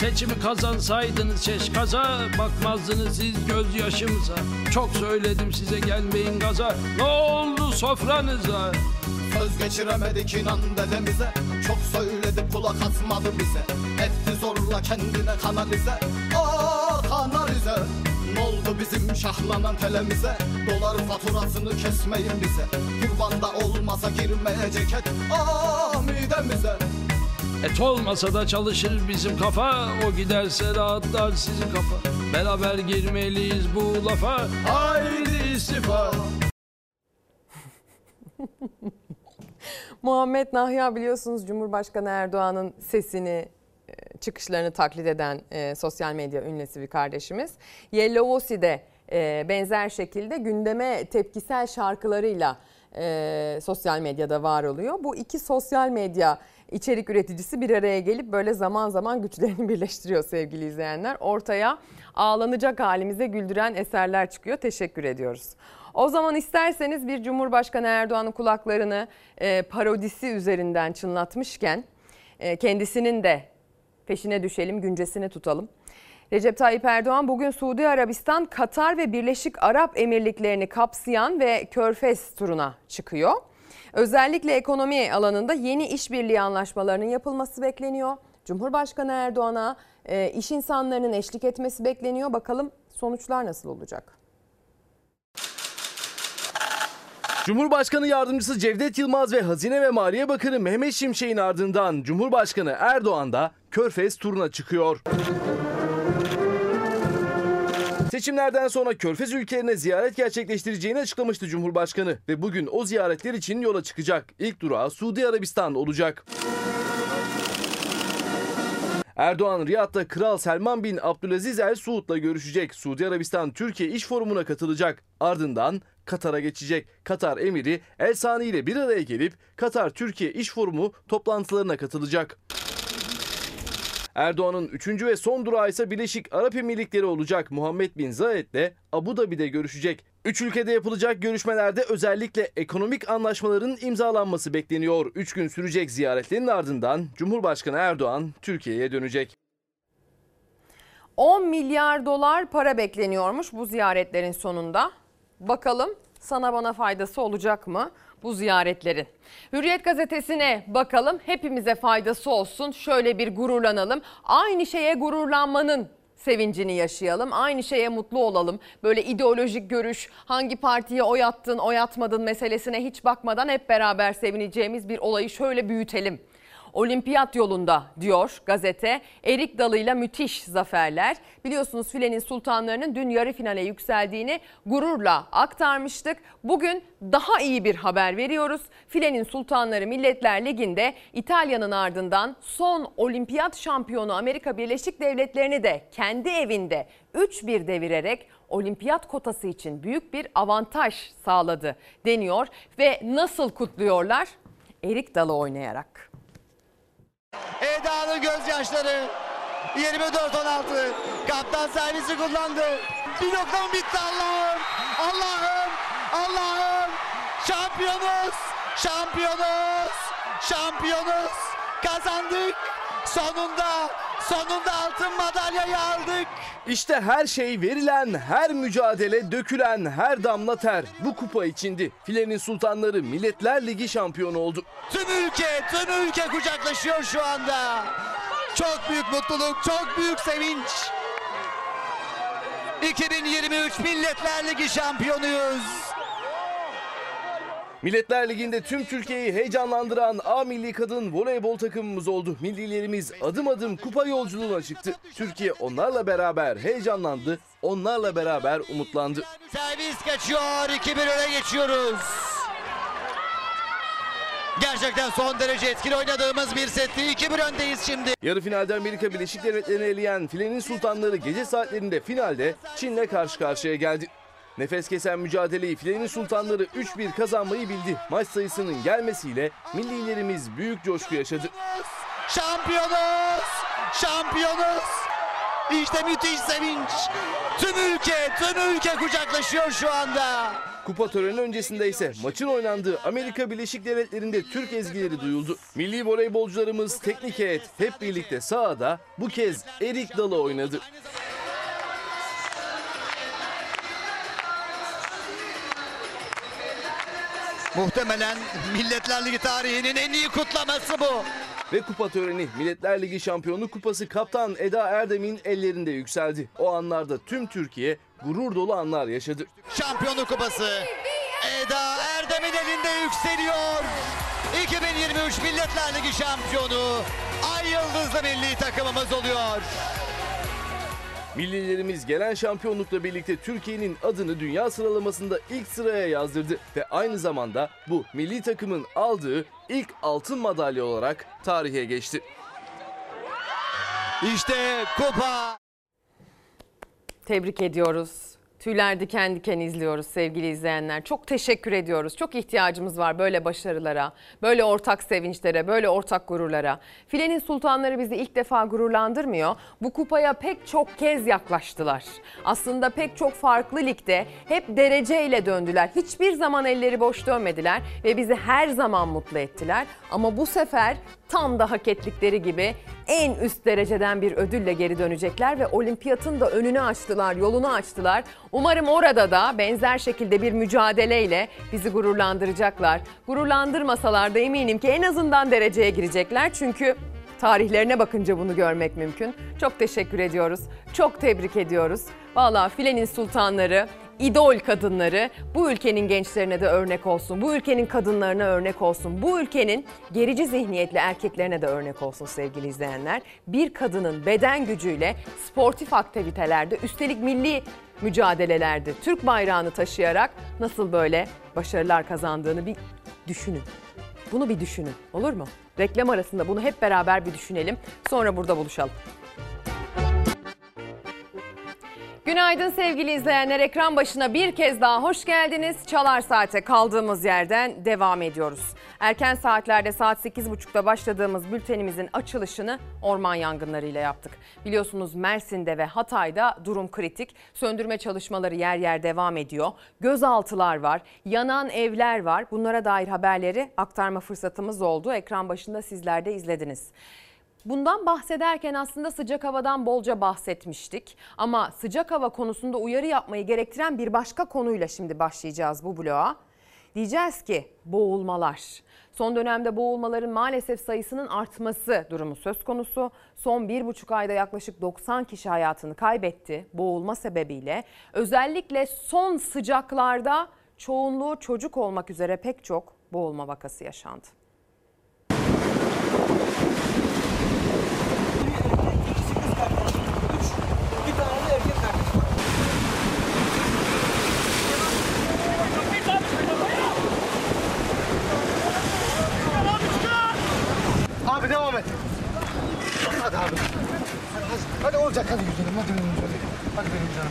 Seçimi kazansaydınız şeşkaza Bakmazdınız siz gözyaşımıza. Çok söyledim size gelmeyin gaza. Ne oldu sofranıza Söz geçiremedik inan dedemize. Çok söyledik kulak asmadı bize. Etti zorla kendine kanalize. Ah kanalize. Ne oldu bizim şahlanan telemize? Dolar faturasını kesmeyin bize. Kurbanda olmasa girmeyecek et Ah midemize. Et olmasa da çalışır bizim kafa. O giderse rahatlar sizin kafa. Beraber girmeliyiz bu lafa. Haydi istifa Muhammed Nahya biliyorsunuz Cumhurbaşkanı Erdoğan'ın sesini e, çıkışlarını taklit eden e, sosyal medya ünlüsü bir kardeşimiz. Yellow de e, benzer şekilde gündeme tepkisel şarkılarıyla e, sosyal medyada var oluyor. Bu iki sosyal medya içerik üreticisi bir araya gelip böyle zaman zaman güçlerini birleştiriyor sevgili izleyenler. Ortaya ağlanacak halimize güldüren eserler çıkıyor. Teşekkür ediyoruz. O zaman isterseniz bir Cumhurbaşkanı Erdoğan'ın kulaklarını e, parodisi üzerinden çınlatmışken e, kendisinin de peşine düşelim, güncesini tutalım. Recep Tayyip Erdoğan bugün Suudi Arabistan, Katar ve Birleşik Arap Emirlikleri'ni kapsayan ve Körfez turuna çıkıyor. Özellikle ekonomi alanında yeni işbirliği anlaşmalarının yapılması bekleniyor. Cumhurbaşkanı Erdoğan'a e, iş insanlarının eşlik etmesi bekleniyor. Bakalım sonuçlar nasıl olacak? Cumhurbaşkanı Yardımcısı Cevdet Yılmaz ve Hazine ve Maliye Bakanı Mehmet Şimşek'in ardından Cumhurbaşkanı Erdoğan da Körfez turuna çıkıyor. Seçimlerden sonra Körfez ülkelerine ziyaret gerçekleştireceğini açıklamıştı Cumhurbaşkanı ve bugün o ziyaretler için yola çıkacak. İlk durağı Suudi Arabistan olacak. Erdoğan Riyad'da Kral Selman bin Abdülaziz El Suud'la görüşecek. Suudi Arabistan Türkiye İş Forumu'na katılacak. Ardından Katar'a geçecek. Katar emiri El Sani ile bir araya gelip Katar Türkiye İş Forumu toplantılarına katılacak. Erdoğan'ın 3. ve son durağı ise Birleşik Arap Emirlikleri olacak. Muhammed Bin Zayed ile Abu Dhabi'de görüşecek. Üç ülkede yapılacak görüşmelerde özellikle ekonomik anlaşmaların imzalanması bekleniyor. Üç gün sürecek ziyaretlerin ardından Cumhurbaşkanı Erdoğan Türkiye'ye dönecek. 10 milyar dolar para bekleniyormuş bu ziyaretlerin sonunda. Bakalım sana bana faydası olacak mı bu ziyaretlerin? Hürriyet gazetesine bakalım hepimize faydası olsun. Şöyle bir gururlanalım. Aynı şeye gururlanmanın sevincini yaşayalım. Aynı şeye mutlu olalım. Böyle ideolojik görüş, hangi partiye oy attın, oy atmadın meselesine hiç bakmadan hep beraber sevineceğimiz bir olayı şöyle büyütelim. Olimpiyat yolunda diyor gazete. Erik dalıyla müthiş zaferler. Biliyorsunuz filenin sultanlarının dün yarı finale yükseldiğini gururla aktarmıştık. Bugün daha iyi bir haber veriyoruz. Filenin sultanları Milletler Ligi'nde İtalya'nın ardından son olimpiyat şampiyonu Amerika Birleşik Devletleri'ni de kendi evinde 3-1 devirerek olimpiyat kotası için büyük bir avantaj sağladı deniyor ve nasıl kutluyorlar? Erik dalı oynayarak. Eda'nın gözyaşları 24-16 kaptan servisi kullandı. Bir nokta mı bitti Allah'ım? Allah'ım! Allah'ım! Şampiyonuz! Şampiyonuz! Şampiyonuz! Kazandık! Sonunda! Sonunda altın madalyayı aldık! İşte her şey verilen, her mücadele, dökülen her damla ter bu kupa içindi. Filenin sultanları Milletler Ligi şampiyonu oldu. Tüm ülke, tüm ülke kucaklaşıyor şu anda. Çok büyük mutluluk, çok büyük sevinç. 2023 Milletler Ligi şampiyonuyuz. Milletler Ligi'nde tüm Türkiye'yi heyecanlandıran A milli kadın voleybol takımımız oldu. Millilerimiz adım adım kupa yolculuğuna çıktı. Türkiye onlarla beraber heyecanlandı, onlarla beraber umutlandı. Servis kaçıyor, 2-1 öne geçiyoruz. Gerçekten son derece etkili oynadığımız bir setti. 2-1 öndeyiz şimdi. Yarı finalde Amerika Birleşik Devletleri'ni eleyen filenin sultanları gece saatlerinde finalde Çin'le karşı karşıya geldi. Nefes kesen mücadeleyi filenin sultanları 3-1 kazanmayı bildi. Maç sayısının gelmesiyle millilerimiz büyük coşku yaşadı. Şampiyonuz! Şampiyonuz! İşte müthiş sevinç. Tüm ülke, tüm ülke kucaklaşıyor şu anda. Kupa töreni öncesinde ise maçın oynandığı Amerika Birleşik Devletleri'nde Türk ezgileri duyuldu. Milli voleybolcularımız teknik heyet hep birlikte sahada bu kez Erik Dalı oynadı. Muhtemelen Milletler Ligi tarihinin en iyi kutlaması bu. Ve kupa töreni Milletler Ligi Şampiyonu Kupası kaptan Eda Erdem'in ellerinde yükseldi. O anlarda tüm Türkiye gurur dolu anlar yaşadı. Şampiyonluk kupası Eda Erdem'in elinde yükseliyor. 2023 Milletler Ligi şampiyonu Ay Yıldızlı milli takımımız oluyor. Millilerimiz gelen şampiyonlukla birlikte Türkiye'nin adını dünya sıralamasında ilk sıraya yazdırdı ve aynı zamanda bu milli takımın aldığı ilk altın madalya olarak tarihe geçti. İşte kupa. Tebrik ediyoruz. Tüyler diken diken izliyoruz sevgili izleyenler. Çok teşekkür ediyoruz. Çok ihtiyacımız var böyle başarılara, böyle ortak sevinçlere, böyle ortak gururlara. Filenin sultanları bizi ilk defa gururlandırmıyor. Bu kupaya pek çok kez yaklaştılar. Aslında pek çok farklı ligde hep dereceyle döndüler. Hiçbir zaman elleri boş dönmediler ve bizi her zaman mutlu ettiler. Ama bu sefer tam da hak ettikleri gibi en üst dereceden bir ödülle geri dönecekler ve olimpiyatın da önünü açtılar, yolunu açtılar. Umarım orada da benzer şekilde bir mücadeleyle bizi gururlandıracaklar. Gururlandırmasalar da eminim ki en azından dereceye girecekler. Çünkü tarihlerine bakınca bunu görmek mümkün. Çok teşekkür ediyoruz. Çok tebrik ediyoruz. Vallahi filenin sultanları idol kadınları bu ülkenin gençlerine de örnek olsun. Bu ülkenin kadınlarına örnek olsun. Bu ülkenin gerici zihniyetli erkeklerine de örnek olsun sevgili izleyenler. Bir kadının beden gücüyle sportif aktivitelerde üstelik milli mücadelelerde Türk bayrağını taşıyarak nasıl böyle başarılar kazandığını bir düşünün. Bunu bir düşünün olur mu? Reklam arasında bunu hep beraber bir düşünelim. Sonra burada buluşalım. Günaydın sevgili izleyenler. Ekran başına bir kez daha hoş geldiniz. Çalar Saat'e kaldığımız yerden devam ediyoruz. Erken saatlerde saat 8.30'da başladığımız bültenimizin açılışını orman yangınlarıyla yaptık. Biliyorsunuz Mersin'de ve Hatay'da durum kritik. Söndürme çalışmaları yer yer devam ediyor. Gözaltılar var, yanan evler var. Bunlara dair haberleri aktarma fırsatımız oldu. Ekran başında sizler de izlediniz. Bundan bahsederken aslında sıcak havadan bolca bahsetmiştik. Ama sıcak hava konusunda uyarı yapmayı gerektiren bir başka konuyla şimdi başlayacağız bu bloğa. Diyeceğiz ki boğulmalar. Son dönemde boğulmaların maalesef sayısının artması durumu söz konusu. Son bir buçuk ayda yaklaşık 90 kişi hayatını kaybetti boğulma sebebiyle. Özellikle son sıcaklarda çoğunluğu çocuk olmak üzere pek çok boğulma vakası yaşandı. Hadi. Hadi abi. Hadi, hadi olacak hadi güzelim hadi benim güzelim. Hadi benim canım.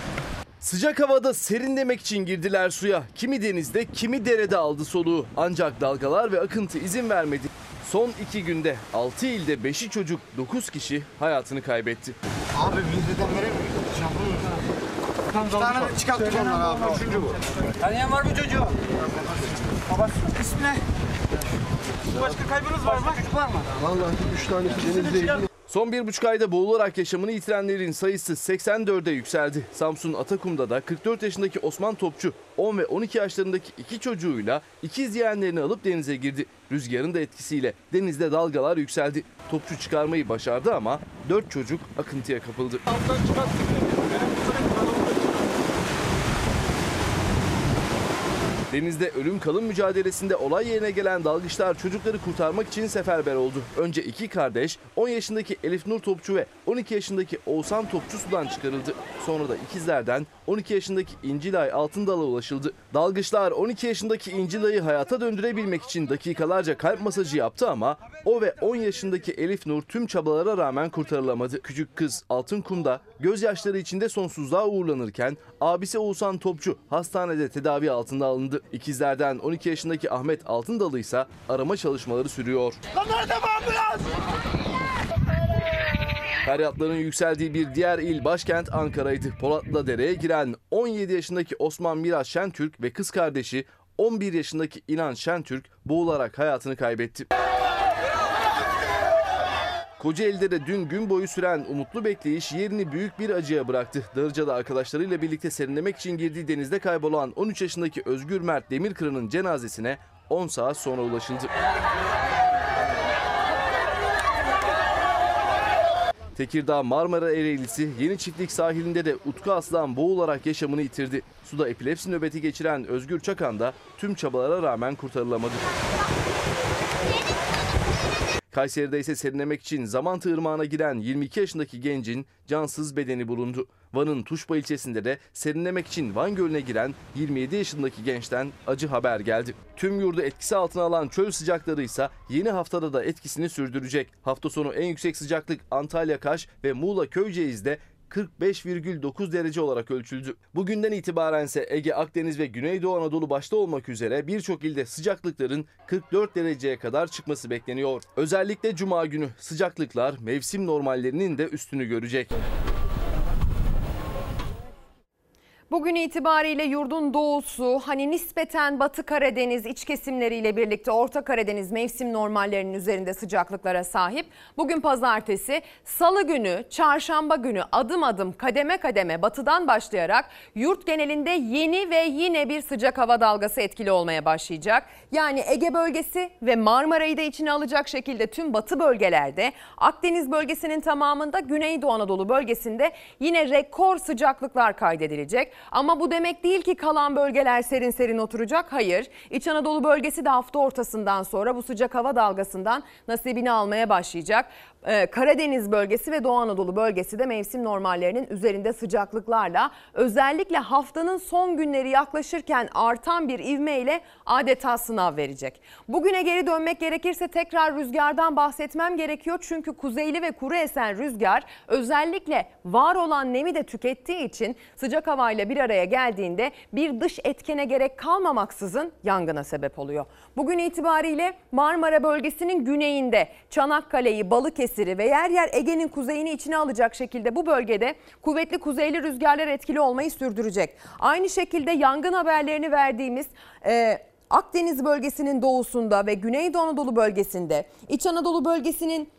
Sıcak havada serinlemek için girdiler suya. Kimi denizde, kimi derede aldı soluğu. Ancak dalgalar ve akıntı izin vermedi. Son iki günde 6 ilde 5'i çocuk 9 kişi hayatını kaybetti. Abi mideden veremiyoruz. Bir tane çıkarttık onları abi. Üçüncü bu. Tanıyan var mı çocuğu? Babası ismi ne? Başka kaybınız var mı? Çocuk var mı? Vallahi üç tanesi denizde Son bir buçuk ayda boğularak yaşamını yitirenlerin sayısı 84'e yükseldi. Samsun Atakum'da da 44 yaşındaki Osman Topçu 10 ve 12 yaşlarındaki iki çocuğuyla ikiz yeğenlerini alıp denize girdi. Rüzgarın da etkisiyle denizde dalgalar yükseldi. Topçu çıkarmayı başardı ama 4 çocuk akıntıya kapıldı. Denizde ölüm kalım mücadelesinde olay yerine gelen dalgıçlar çocukları kurtarmak için seferber oldu. Önce iki kardeş 10 yaşındaki Elif Nur Topçu ve 12 yaşındaki Oğuzhan Topçu sudan çıkarıldı. Sonra da ikizlerden 12 yaşındaki İncilay Altındal'a ulaşıldı. Dalgıçlar 12 yaşındaki İncilay'ı hayata döndürebilmek için dakikalarca kalp masajı yaptı ama o ve 10 yaşındaki Elif Nur tüm çabalara rağmen kurtarılamadı. Küçük kız Altın Kum'da gözyaşları içinde sonsuzluğa uğurlanırken abisi Oğuzhan Topçu hastanede tedavi altında alındı. İkizlerden 12 yaşındaki Ahmet Altındalı ise arama çalışmaları sürüyor. Lan nerede bu ambulans? Feryatların yükseldiği bir diğer il başkent Ankara'ydı. Polatlı dereye giren 17 yaşındaki Osman Miraç Şentürk ve kız kardeşi 11 yaşındaki İnan Şentürk boğularak hayatını kaybetti. Kocaeli'de de dün gün boyu süren umutlu bekleyiş yerini büyük bir acıya bıraktı. Darıca'da arkadaşlarıyla birlikte serinlemek için girdiği denizde kaybolan 13 yaşındaki Özgür Mert Demirkıran'ın cenazesine 10 saat sonra ulaşıldı. Tekirdağ Marmara Ereğlisi Yeni Çiftlik sahilinde de Utku Aslan boğularak yaşamını yitirdi. Suda epilepsi nöbeti geçiren Özgür Çakan da tüm çabalara rağmen kurtarılamadı. Kayseri'de ise serinlemek için Zamantı Irmağı'na giren 22 yaşındaki gencin cansız bedeni bulundu. Van'ın Tuşba ilçesinde de serinlemek için Van Gölü'ne giren 27 yaşındaki gençten acı haber geldi. Tüm yurdu etkisi altına alan çöl sıcakları ise yeni haftada da etkisini sürdürecek. Hafta sonu en yüksek sıcaklık Antalya Kaş ve Muğla Köyceğiz'de 45,9 derece olarak ölçüldü. Bugünden itibaren ise Ege, Akdeniz ve Güneydoğu Anadolu başta olmak üzere birçok ilde sıcaklıkların 44 dereceye kadar çıkması bekleniyor. Özellikle cuma günü sıcaklıklar mevsim normallerinin de üstünü görecek. Bugün itibariyle yurdun doğusu hani nispeten Batı Karadeniz iç kesimleriyle birlikte Orta Karadeniz mevsim normallerinin üzerinde sıcaklıklara sahip. Bugün pazartesi, salı günü, çarşamba günü adım adım kademe kademe batıdan başlayarak yurt genelinde yeni ve yine bir sıcak hava dalgası etkili olmaya başlayacak. Yani Ege bölgesi ve Marmara'yı da içine alacak şekilde tüm batı bölgelerde Akdeniz bölgesinin tamamında Güneydoğu Anadolu bölgesinde yine rekor sıcaklıklar kaydedilecek. Ama bu demek değil ki kalan bölgeler serin serin oturacak. Hayır. İç Anadolu bölgesi de hafta ortasından sonra bu sıcak hava dalgasından nasibini almaya başlayacak. Ee, Karadeniz bölgesi ve Doğu Anadolu bölgesi de mevsim normallerinin üzerinde sıcaklıklarla özellikle haftanın son günleri yaklaşırken artan bir ivmeyle adeta sınav verecek. Bugüne geri dönmek gerekirse tekrar rüzgardan bahsetmem gerekiyor. Çünkü kuzeyli ve kuru esen rüzgar özellikle var olan nemi de tükettiği için sıcak havayla bir araya geldiğinde bir dış etkene gerek kalmamaksızın yangına sebep oluyor. Bugün itibariyle Marmara bölgesinin güneyinde Çanakkale'yi, Balıkesir'i ve yer yer Ege'nin kuzeyini içine alacak şekilde bu bölgede kuvvetli kuzeyli rüzgarlar etkili olmayı sürdürecek. Aynı şekilde yangın haberlerini verdiğimiz e, Akdeniz bölgesinin doğusunda ve Güneydoğu Anadolu bölgesinde, İç Anadolu bölgesinin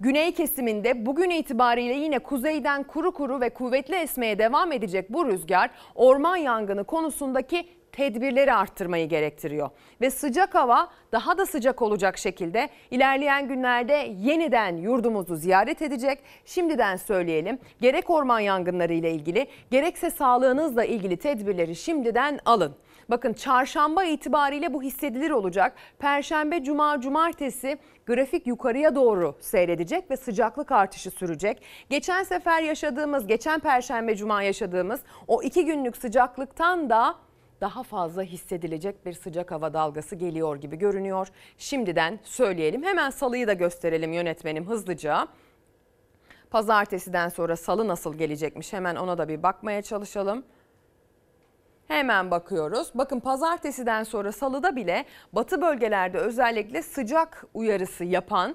Güney kesiminde bugün itibariyle yine kuzeyden kuru kuru ve kuvvetli esmeye devam edecek bu rüzgar orman yangını konusundaki tedbirleri arttırmayı gerektiriyor. Ve sıcak hava daha da sıcak olacak şekilde ilerleyen günlerde yeniden yurdumuzu ziyaret edecek. Şimdiden söyleyelim gerek orman yangınları ile ilgili gerekse sağlığınızla ilgili tedbirleri şimdiden alın. Bakın çarşamba itibariyle bu hissedilir olacak. Perşembe, cuma, cumartesi grafik yukarıya doğru seyredecek ve sıcaklık artışı sürecek. Geçen sefer yaşadığımız, geçen perşembe, cuma yaşadığımız o iki günlük sıcaklıktan da daha fazla hissedilecek bir sıcak hava dalgası geliyor gibi görünüyor. Şimdiden söyleyelim. Hemen salıyı da gösterelim yönetmenim hızlıca. Pazartesiden sonra salı nasıl gelecekmiş hemen ona da bir bakmaya çalışalım. Hemen bakıyoruz. Bakın pazartesiden sonra salıda bile batı bölgelerde özellikle sıcak uyarısı yapan,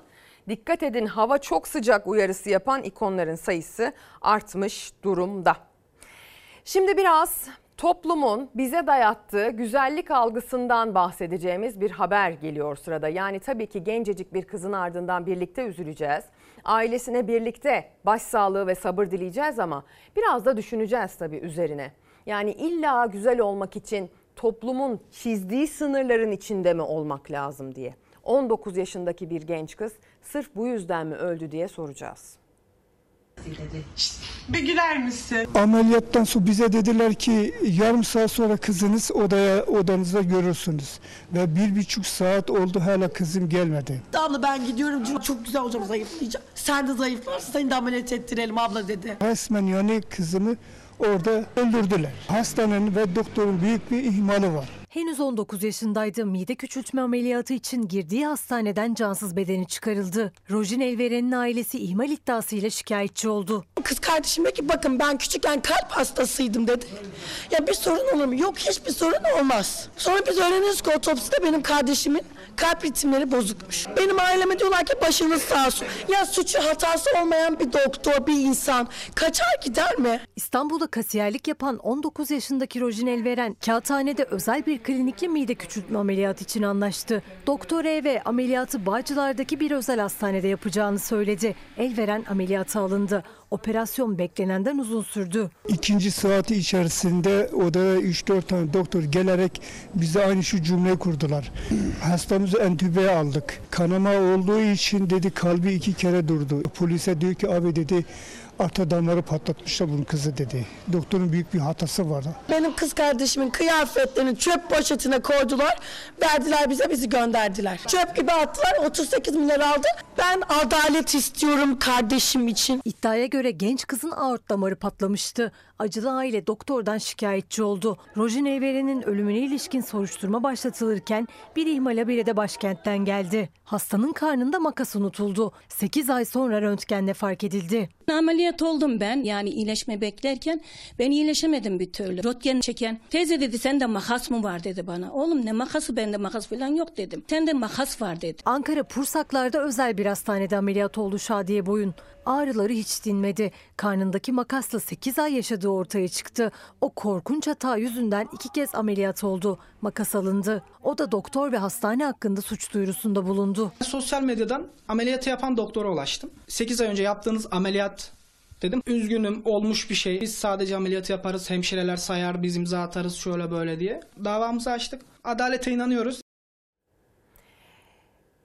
dikkat edin hava çok sıcak uyarısı yapan ikonların sayısı artmış durumda. Şimdi biraz toplumun bize dayattığı güzellik algısından bahsedeceğimiz bir haber geliyor sırada. Yani tabii ki gencecik bir kızın ardından birlikte üzüleceğiz. Ailesine birlikte başsağlığı ve sabır dileyeceğiz ama biraz da düşüneceğiz tabii üzerine. Yani illa güzel olmak için toplumun çizdiği sınırların içinde mi olmak lazım diye. 19 yaşındaki bir genç kız sırf bu yüzden mi öldü diye soracağız. Bir güler misin? Ameliyattan sonra bize dediler ki yarım saat sonra kızınız odaya odanızda görürsünüz. Ve bir buçuk saat oldu hala kızım gelmedi. Abla ben gidiyorum çünkü çok güzel olacağım zayıflayacağım. Sen de zayıflarsın seni de ameliyat ettirelim abla dedi. Resmen yani kızımı orada öldürdüler. Hastanenin ve doktorun büyük bir ihmali var. Henüz 19 yaşındaydı. Mide küçültme ameliyatı için girdiği hastaneden cansız bedeni çıkarıldı. Rojin Elveren'in ailesi ihmal iddiasıyla şikayetçi oldu. Kız kardeşim dedi ki bakın ben küçükken kalp hastasıydım dedi. Ya bir sorun olur mu? Yok hiçbir sorun olmaz. Sonra biz öğreniyoruz ki otopside benim kardeşimin kalp ritimleri bozukmuş. Benim aileme diyorlar ki başınız sağ olsun. Ya suçu hatası olmayan bir doktor, bir insan kaçar gider mi? İstanbul'da kasiyerlik yapan 19 yaşındaki Rojin Elveren, kağıthanede özel bir klinikle mide küçültme ameliyatı için anlaştı. Doktor E ameliyatı Bağcılar'daki bir özel hastanede yapacağını söyledi. Elveren ameliyata alındı. Operasyon beklenenden uzun sürdü. İkinci saati içerisinde odaya 3-4 tane doktor gelerek bize aynı şu cümleyi kurdular. Hastamızı entübeye aldık. Kanama olduğu için dedi kalbi iki kere durdu. Polise diyor ki abi dedi arter damarı patlatmışlar bunun kızı dedi. Doktorun büyük bir hatası vardı. Benim kız kardeşimin kıyafetlerini çöp poşetine koydular. Verdiler bize bizi gönderdiler. Çöp gibi attılar 38 milyar aldı. Ben adalet istiyorum kardeşim için. İddiaya göre genç kızın aort damarı patlamıştı. Acılı aile doktordan şikayetçi oldu. Rojin Evren'in ölümüne ilişkin soruşturma başlatılırken bir ihmal haberi de başkentten geldi. Hastanın karnında makas unutuldu. 8 ay sonra röntgenle fark edildi. Ameliyat oldum ben yani iyileşme beklerken ben iyileşemedim bir türlü. Röntgen çeken teyze dedi sende makas mı var dedi bana. Oğlum ne makası bende makas falan yok dedim. Sende makas var dedi. Ankara Pursaklar'da özel bir hastanede ameliyat oldu Şadiye Boyun. Ağrıları hiç dinmedi. Karnındaki makasla 8 ay yaşadığı ortaya çıktı. O korkunç hata yüzünden iki kez ameliyat oldu. Makas alındı. O da doktor ve hastane hakkında suç duyurusunda bulundu. Sosyal medyadan ameliyatı yapan doktora ulaştım. 8 ay önce yaptığınız ameliyat dedim. Üzgünüm olmuş bir şey. Biz sadece ameliyatı yaparız. Hemşireler sayar biz imza atarız şöyle böyle diye. Davamızı açtık. Adalete inanıyoruz.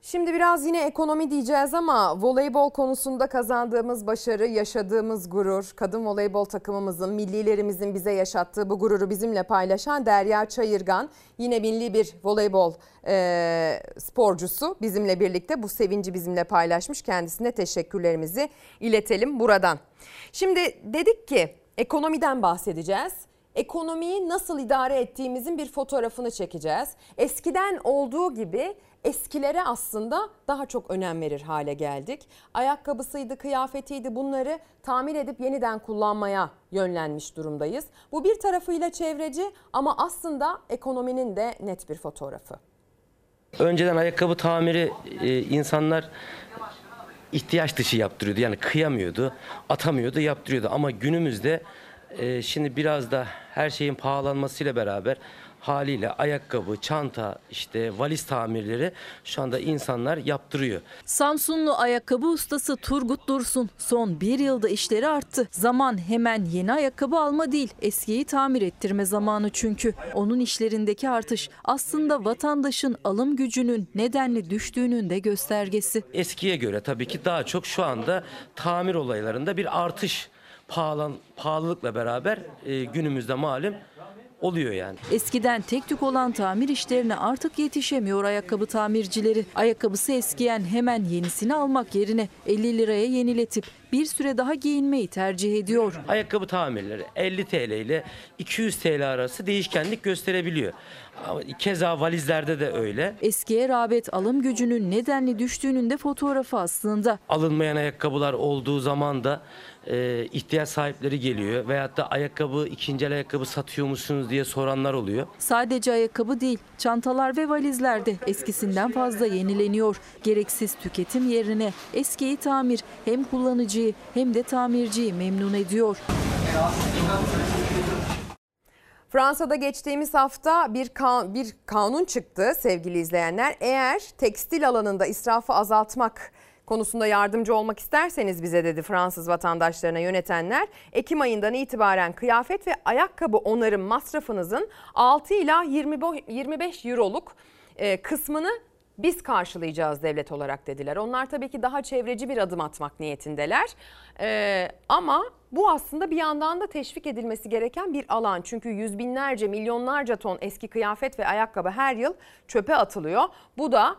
Şimdi biraz yine ekonomi diyeceğiz ama voleybol konusunda kazandığımız başarı, yaşadığımız gurur, kadın voleybol takımımızın, millilerimizin bize yaşattığı bu gururu bizimle paylaşan Derya Çayırgan, yine milli bir voleybol e, sporcusu bizimle birlikte bu sevinci bizimle paylaşmış. Kendisine teşekkürlerimizi iletelim buradan. Şimdi dedik ki ekonomiden bahsedeceğiz ekonomiyi nasıl idare ettiğimizin bir fotoğrafını çekeceğiz. Eskiden olduğu gibi eskilere aslında daha çok önem verir hale geldik. Ayakkabısıydı, kıyafetiydi bunları tamir edip yeniden kullanmaya yönlenmiş durumdayız. Bu bir tarafıyla çevreci ama aslında ekonominin de net bir fotoğrafı. Önceden ayakkabı tamiri e, insanlar ihtiyaç dışı yaptırıyordu. Yani kıyamıyordu, atamıyordu, yaptırıyordu. Ama günümüzde e, şimdi biraz da her şeyin pahalanmasıyla beraber haliyle ayakkabı, çanta, işte valiz tamirleri şu anda insanlar yaptırıyor. Samsunlu ayakkabı ustası Turgut Dursun son bir yılda işleri arttı. Zaman hemen yeni ayakkabı alma değil eskiyi tamir ettirme zamanı çünkü. Onun işlerindeki artış aslında vatandaşın alım gücünün nedenli düştüğünün de göstergesi. Eskiye göre tabii ki daha çok şu anda tamir olaylarında bir artış pahalan, pahalılıkla beraber e, günümüzde malum oluyor yani. Eskiden tek tük olan tamir işlerine artık yetişemiyor ayakkabı tamircileri. Ayakkabısı eskiyen hemen yenisini almak yerine 50 liraya yeniletip bir süre daha giyinmeyi tercih ediyor. Ayakkabı tamirleri 50 TL ile 200 TL arası değişkenlik gösterebiliyor. Keza valizlerde de öyle. Eskiye rağbet alım gücünün nedenli düştüğünün de fotoğrafı aslında. Alınmayan ayakkabılar olduğu zaman da e, ihtiyaç sahipleri geliyor. Veyahut da ayakkabı, ikinci el ayakkabı satıyor musunuz diye soranlar oluyor. Sadece ayakkabı değil, çantalar ve valizler de eskisinden fazla yenileniyor. Gereksiz tüketim yerine eskiyi tamir hem kullanıcıyı hem de tamirciyi memnun ediyor. Fransa'da geçtiğimiz hafta bir kan, bir kanun çıktı sevgili izleyenler. Eğer tekstil alanında israfı azaltmak konusunda yardımcı olmak isterseniz bize dedi Fransız vatandaşlarına yönetenler. Ekim ayından itibaren kıyafet ve ayakkabı onarım masrafınızın 6 ila 25 euroluk e, kısmını biz karşılayacağız devlet olarak dediler. Onlar tabii ki daha çevreci bir adım atmak niyetindeler. Ee, ama bu aslında bir yandan da teşvik edilmesi gereken bir alan. Çünkü yüz binlerce, milyonlarca ton eski kıyafet ve ayakkabı her yıl çöpe atılıyor. Bu da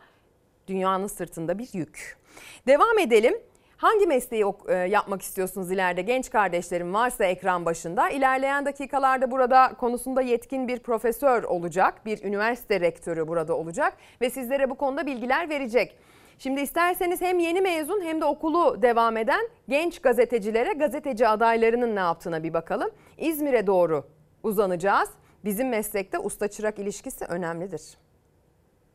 dünyanın sırtında bir yük. Devam edelim. Hangi mesleği yapmak istiyorsunuz ileride genç kardeşlerim varsa ekran başında? İlerleyen dakikalarda burada konusunda yetkin bir profesör olacak, bir üniversite rektörü burada olacak ve sizlere bu konuda bilgiler verecek. Şimdi isterseniz hem yeni mezun hem de okulu devam eden genç gazetecilere, gazeteci adaylarının ne yaptığına bir bakalım. İzmir'e doğru uzanacağız. Bizim meslekte usta çırak ilişkisi önemlidir.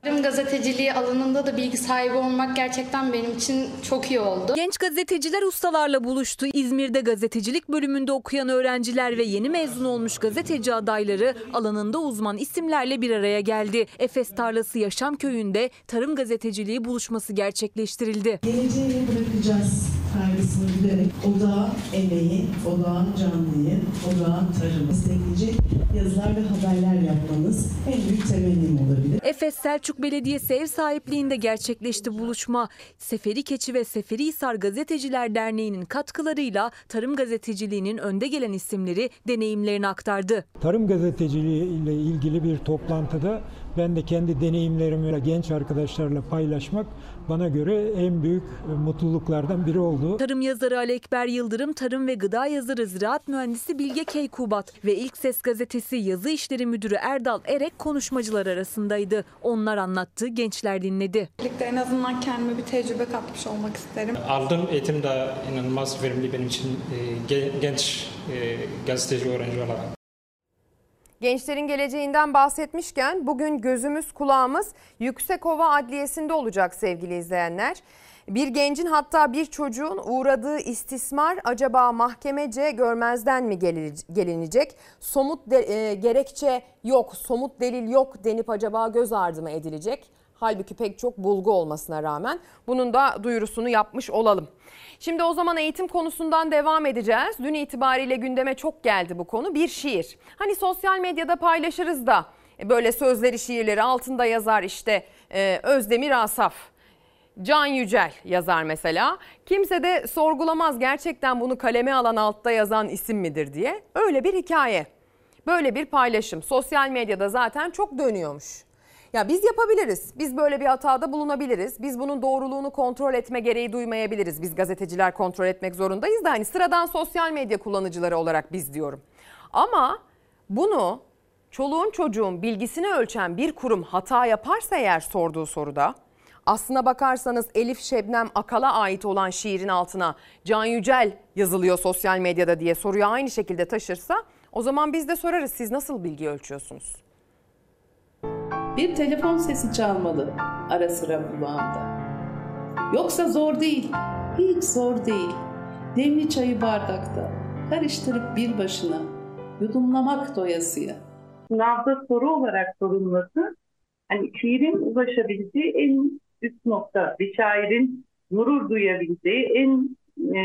Tarım gazeteciliği alanında da bilgi sahibi olmak gerçekten benim için çok iyi oldu. Genç gazeteciler ustalarla buluştu. İzmir'de gazetecilik bölümünde okuyan öğrenciler ve yeni mezun olmuş gazeteci adayları alanında uzman isimlerle bir araya geldi. Efes Tarlası Yaşam Köyü'nde tarım gazeteciliği buluşması gerçekleştirildi. Geleceğe bırakacağız kaygısını giderek odağın emeği, odağın canlıyı, odağın tarımı destekleyecek yazılar ve haberler yapmanız en büyük temennim olabilir. Efes Selçuk Belediyesi ev sahipliğinde gerçekleşti buluşma. Seferi Keçi ve Seferihisar Gazeteciler Derneği'nin katkılarıyla tarım gazeteciliğinin önde gelen isimleri deneyimlerini aktardı. Tarım gazeteciliği ile ilgili bir toplantıda ben de kendi deneyimlerimi genç arkadaşlarla paylaşmak bana göre en büyük mutluluklardan biri oldu. Tarım yazarı Ali Ekber Yıldırım, tarım ve gıda yazarı ziraat mühendisi Bilge Keykubat ve İlk Ses gazetesi yazı işleri müdürü Erdal Erek konuşmacılar arasındaydı. Onlar anlattı, gençler dinledi. Birlikte en azından kendime bir tecrübe katmış olmak isterim. Aldığım eğitim de inanılmaz verimli benim için genç gazeteci öğrenci olarak. Gençlerin geleceğinden bahsetmişken bugün gözümüz kulağımız Yüksekova Adliyesi'nde olacak sevgili izleyenler. Bir gencin hatta bir çocuğun uğradığı istismar acaba mahkemece görmezden mi gelinecek? Somut de, e, gerekçe yok, somut delil yok denip acaba göz ardı mı edilecek? Halbuki pek çok bulgu olmasına rağmen bunun da duyurusunu yapmış olalım. Şimdi o zaman eğitim konusundan devam edeceğiz. Dün itibariyle gündeme çok geldi bu konu. Bir şiir. Hani sosyal medyada paylaşırız da e, böyle sözleri şiirleri altında yazar işte e, Özdemir Asaf. Can Yücel yazar mesela. Kimse de sorgulamaz gerçekten bunu kaleme alan altta yazan isim midir diye. Öyle bir hikaye. Böyle bir paylaşım sosyal medyada zaten çok dönüyormuş. Ya biz yapabiliriz. Biz böyle bir hatada bulunabiliriz. Biz bunun doğruluğunu kontrol etme gereği duymayabiliriz. Biz gazeteciler kontrol etmek zorundayız da hani sıradan sosyal medya kullanıcıları olarak biz diyorum. Ama bunu çoluğun çocuğun bilgisini ölçen bir kurum hata yaparsa eğer sorduğu soruda aslına bakarsanız Elif Şebnem Akal'a ait olan şiirin altına Can Yücel yazılıyor sosyal medyada diye soruyu aynı şekilde taşırsa o zaman biz de sorarız siz nasıl bilgi ölçüyorsunuz? Bir telefon sesi çalmalı ara sıra kulağımda. Yoksa zor değil, hiç zor değil. Demli çayı bardakta, karıştırıp bir başına, yudumlamak doyasıya. Sınavda soru olarak sorulması, hani şiirin ulaşabildiği en üst nokta, bir şairin gurur duyabildiği en e,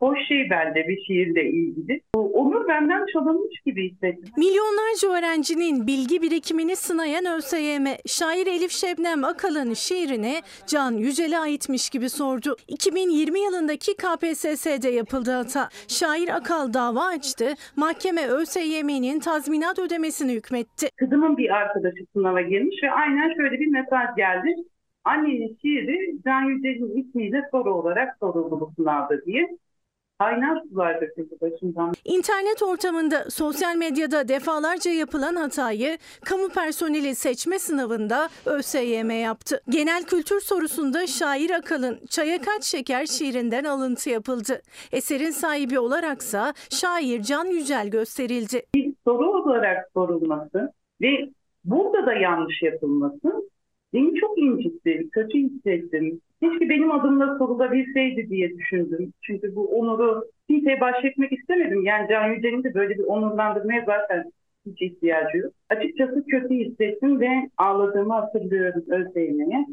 hoş şey bence bir şiirle ilgili. Onur benden çalınmış gibi hissettim. Milyonlarca öğrencinin bilgi birikimini sınayan ÖSYM, şair Elif Şebnem Akalın şiirini Can Yücel'e aitmiş gibi sordu. 2020 yılındaki KPSS'de yapıldı hata. Şair Akal dava açtı, mahkeme ÖSYM'nin tazminat ödemesini hükmetti. Kızımın bir arkadaşı sınava girmiş ve aynen şöyle bir mesaj geldi. Annenin şiiri Can Yücel'in ismiyle soru olarak soruldu bu sınavda diye. Aynen sular döküldü başımdan. İnternet ortamında sosyal medyada defalarca yapılan hatayı kamu personeli seçme sınavında ÖSYM yaptı. Genel kültür sorusunda şair Akalın Çaya Kaç Şeker şiirinden alıntı yapıldı. Eserin sahibi olaraksa şair Can Yücel gösterildi. Bir soru olarak sorulması ve burada da yanlış yapılması beni çok incitti, kötü hissettim. Keşke benim adımla sorulabilseydi diye düşündüm. Çünkü bu onuru kimseye bahşetmek istemedim. Yani Can Yücel'in de böyle bir onurlandırmaya zaten hiç ihtiyacı yok. Açıkçası kötü hissettim ve ağladığımı hatırlıyorum ÖSYM'ye.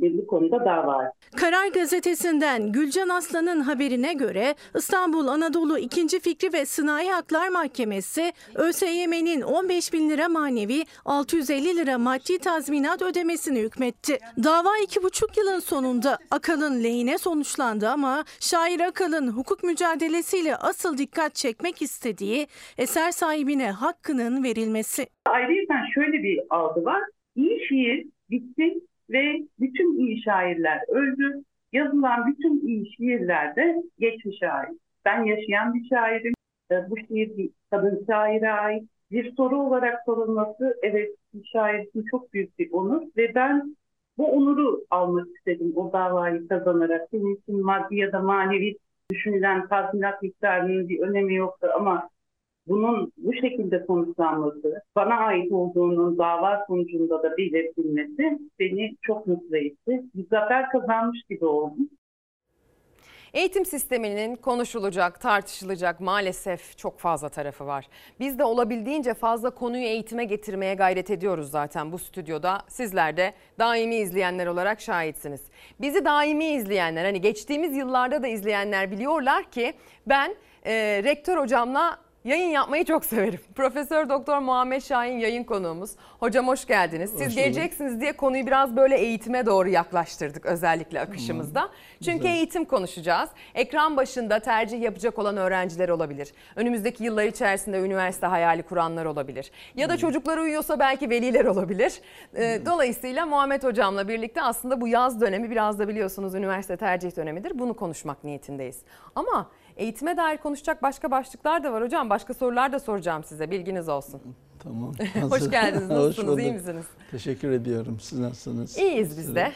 Bu konuda dava. Karar gazetesinden Gülcan Aslan'ın haberine göre İstanbul Anadolu 2. Fikri ve Sınai Haklar Mahkemesi ÖSYM'nin 15 bin lira manevi 650 lira maddi tazminat ödemesini hükmetti. Dava 2,5 yılın sonunda Akal'ın lehine sonuçlandı ama şair Akal'ın hukuk mücadelesiyle asıl dikkat çekmek istediği eser sahibine hakkının verilmesi. Ayrıca şöyle bir algı var. İyi şiir bitti ve bütün iyi şairler öldü. Yazılan bütün iyi şiirler de geçmiş ait. Ben yaşayan bir şairim. E, Bu şiir bir kadın şaire ait. Bir soru olarak sorulması evet bir şair için çok büyük bir onur ve ben bu onuru almak istedim o davayı kazanarak. Benim için maddi ya da manevi düşünülen tazminat miktarının bir önemi yoktu ama bunun bu şekilde sonuçlanması, bana ait olduğunun dava sonucunda da belirtilmesi beni çok mutlu etti. Bir zafer kazanmış gibi oldum. Eğitim sisteminin konuşulacak, tartışılacak maalesef çok fazla tarafı var. Biz de olabildiğince fazla konuyu eğitime getirmeye gayret ediyoruz zaten bu stüdyoda. Sizler de daimi izleyenler olarak şahitsiniz. Bizi daimi izleyenler, hani geçtiğimiz yıllarda da izleyenler biliyorlar ki ben e, rektör hocamla Yayın yapmayı çok severim. Profesör Doktor Muhammed Şahin yayın konuğumuz. Hocam hoş geldiniz. Siz Hoş bulduk. geleceksiniz diye konuyu biraz böyle eğitime doğru yaklaştırdık özellikle akışımızda. Çünkü Güzel. eğitim konuşacağız. Ekran başında tercih yapacak olan öğrenciler olabilir. Önümüzdeki yıllar içerisinde üniversite hayali kuranlar olabilir. Ya da çocuklar uyuyorsa belki veliler olabilir. Ee, Dolayısıyla Muhammed Hocam'la birlikte aslında bu yaz dönemi biraz da biliyorsunuz üniversite tercih dönemidir. Bunu konuşmak niyetindeyiz. Ama eğitime dair konuşacak başka başlıklar da var hocam. Başka sorular da soracağım size bilginiz olsun. Tamam. Hoş geldiniz. Hoş Nasılsınız? iyi bulduk. misiniz? Teşekkür ediyorum. Siz nasılsınız? İyiyiz biz de.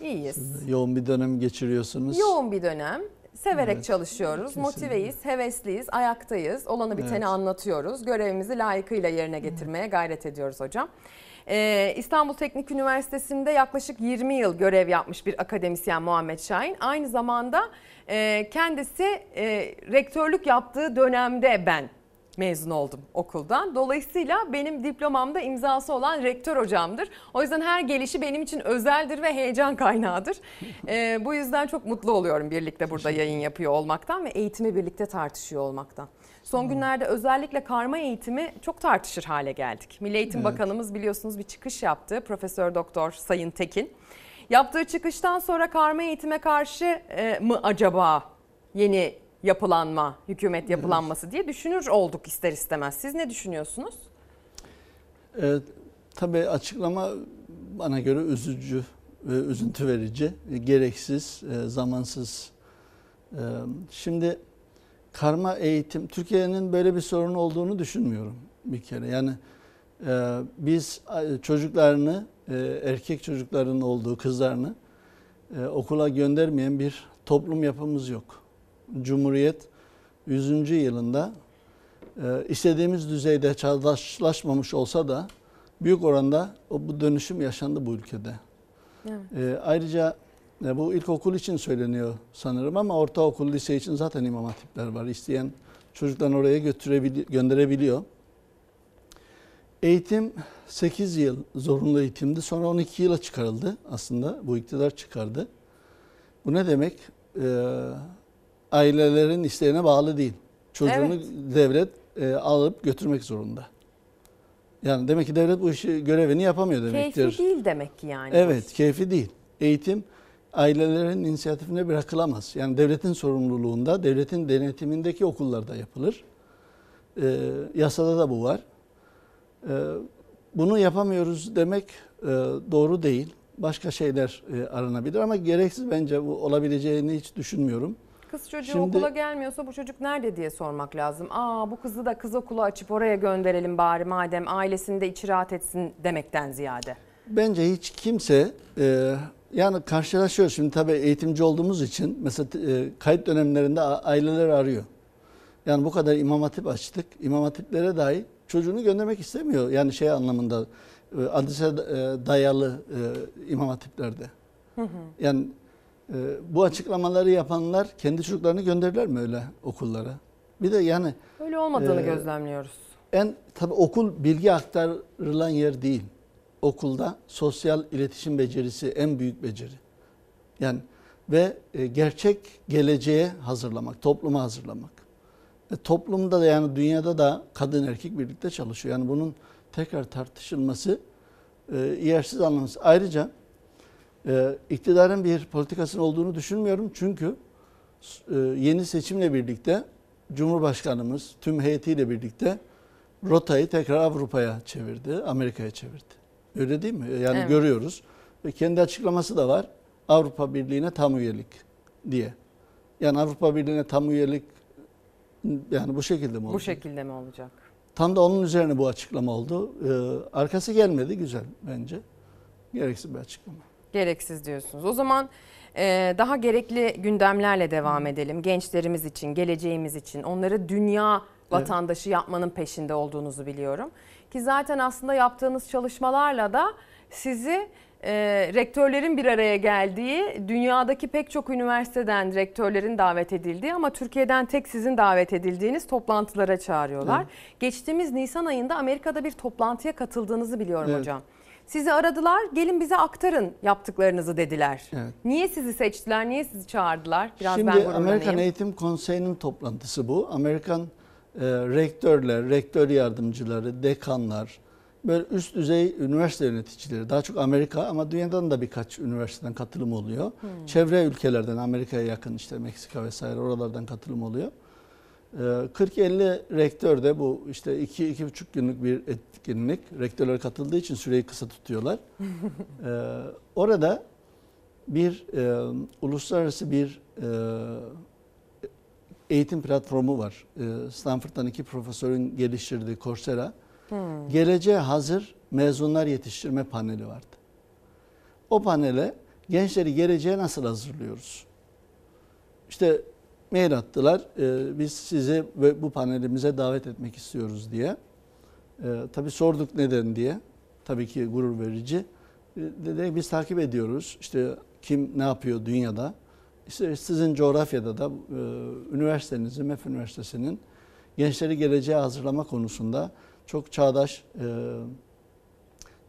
İyiyiz. siz de Yoğun bir dönem geçiriyorsunuz. Yoğun bir dönem. Severek Evet, çalışıyoruz. kesinlikle. Motiveyiz, hevesliyiz, ayaktayız. Olanı biteni Evet. anlatıyoruz. Görevimizi layıkıyla yerine getirmeye gayret ediyoruz hocam. Ee, İstanbul Teknik Üniversitesi'nde yaklaşık 20 yıl görev yapmış bir akademisyen Muhammed Şahin. Aynı zamanda e, kendisi e, rektörlük yaptığı dönemde ben mezun oldum okuldan. Dolayısıyla benim diplomamda imzası olan rektör hocamdır. O yüzden her gelişi benim için özeldir ve heyecan kaynağıdır. Ee, bu yüzden çok mutlu oluyorum birlikte burada yayın yapıyor olmaktan ve eğitimi birlikte tartışıyor olmaktan. Son günlerde özellikle karma eğitimi çok tartışır hale geldik. Milli Eğitim Evet. Bakanımız biliyorsunuz bir çıkış yaptı. Profesör Doktor Sayın Tekin. Yaptığı çıkıştan sonra karma eğitime karşı e, mı acaba yeni yapılanma, hükümet yapılanması diye düşünür olduk ister istemez. Siz ne düşünüyorsunuz? Ee, tabii açıklama bana göre üzücü ve üzüntü verici, e, gereksiz, e, zamansız. E, Şimdi karma eğitim, Türkiye'nin böyle bir sorun olduğunu düşünmüyorum bir kere. Yani e, biz çocuklarını, e, erkek çocukların olduğu kızlarını e, okula göndermeyen bir toplum yapımız yok. Cumhuriyet 100. yılında e, istediğimiz düzeyde çağdaşlaşmamış olsa da büyük oranda o bu dönüşüm yaşandı bu ülkede. E, ayrıca e, bu ilkokul için söyleniyor sanırım ama ortaokul, lise için zaten imam hatipler var. İsteyen çocuklarını oraya götürebili- gönderebiliyor. Eğitim 8 yıl zorunlu eğitimdi. Sonra 12 yıla çıkarıldı aslında. Bu iktidar çıkardı. Bu ne demek? Ee, ailelerin isteğine bağlı değil. Çocuğunu Evet. devlet e, alıp götürmek zorunda. Yani demek ki devlet bu işi görevini yapamıyor demektir. Keyfi değil demek ki yani. Evet, keyfi değil. Eğitim ailelerin inisiyatifine bırakılamaz. Yani devletin sorumluluğunda, devletin denetimindeki okullarda yapılır. Ee, yasada da bu var. Ee, bunu yapamıyoruz demek e, doğru değil. Başka şeyler e, aranabilir ama gereksiz bence bu olabileceğini hiç düşünmüyorum. Kız çocuğu Şimdi- okula gelmiyorsa bu çocuk nerede diye sormak lazım. Aa bu kızı da kız okulu açıp oraya gönderelim bari madem ailesini de içi rahat etsin demekten ziyade. Bence hiç kimse e, yani karşılaşıyoruz şimdi tabii eğitimci olduğumuz için mesela e, kayıt dönemlerinde aileler arıyor. Yani bu kadar imam hatip açtık. İmam hatiplere dahi çocuğunu göndermek istemiyor. Yani şey anlamında e, adrese e, dayalı e, imam hatiplerde. Yani e, bu açıklamaları yapanlar kendi çocuklarını gönderirler mi öyle okullara? Bir de yani Öyle olmadığını Ee, gözlemliyoruz. en tabii okul bilgi aktarılan yer değil. Okulda sosyal iletişim becerisi en büyük beceri. Yani ve e, gerçek geleceğe hazırlamak, topluma hazırlamak. E, toplumda da yani dünyada da kadın erkek birlikte çalışıyor. Yani bunun tekrar tartışılması e, yersiz anlamsız. Ayrıca e, iktidarın bir politikasının olduğunu düşünmüyorum. Çünkü e, yeni seçimle birlikte Cumhurbaşkanımız tüm heyetiyle birlikte rotayı tekrar Avrupa'ya çevirdi, Amerika'ya çevirdi. Öyle değil mi? Yani Evet. görüyoruz. Ve kendi açıklaması da var. Avrupa Birliği'ne tam üyelik diye. Yani Avrupa Birliği'ne tam üyelik yani bu şekilde mi olacak? Bu şekilde mi olacak? Tam da onun üzerine bu açıklama oldu. Ee, arkası gelmedi güzel bence. Gereksiz bir açıklama. Gereksiz diyorsunuz. O zaman e, daha gerekli gündemlerle devam edelim. Gençlerimiz için, geleceğimiz için onları dünya vatandaşı yapmanın peşinde olduğunuzu biliyorum. Ki zaten aslında yaptığınız çalışmalarla da sizi e, rektörlerin bir araya geldiği, dünyadaki pek çok üniversiteden rektörlerin davet edildiği ama Türkiye'den tek sizin davet edildiğiniz toplantılara çağırıyorlar. Evet. Geçtiğimiz Nisan ayında Amerika'da bir toplantıya katıldığınızı biliyorum Evet. hocam. Sizi aradılar, gelin bize aktarın yaptıklarınızı dediler. Evet. Niye sizi seçtiler, niye sizi çağırdılar? Biraz ben Şimdi gururlanayım. Amerikan Eğitim Konseyi'nin toplantısı bu. Amerikan e, rektörler, rektör yardımcıları, dekanlar, böyle üst düzey üniversite yöneticileri, daha çok Amerika ama dünyadan da birkaç üniversiteden katılım oluyor. Hmm. Çevre ülkelerden, Amerika'ya yakın işte Meksika vesaire oralardan katılım oluyor. E, 40-50 rektör de bu işte 2-2,5 günlük bir etkinlik. Rektörler katıldığı için süreyi kısa tutuyorlar. E, orada bir e, uluslararası bir e, eğitim platformu var. E, Stanford'dan iki profesörün geliştirdiği Coursera. Hmm. Geleceğe hazır mezunlar yetiştirme paneli vardı. O panele gençleri geleceğe nasıl hazırlıyoruz? İşte mail attılar. e, biz sizi ve bu panelimize davet etmek istiyoruz diye. E, tabii sorduk neden diye. Tabii ki gurur verici. E, dedi biz takip ediyoruz. İşte kim ne yapıyor dünyada. İşte sizin coğrafyada da e, üniversitenizin, MEF Üniversitesi'nin gençleri geleceğe hazırlama konusunda çok çağdaş e,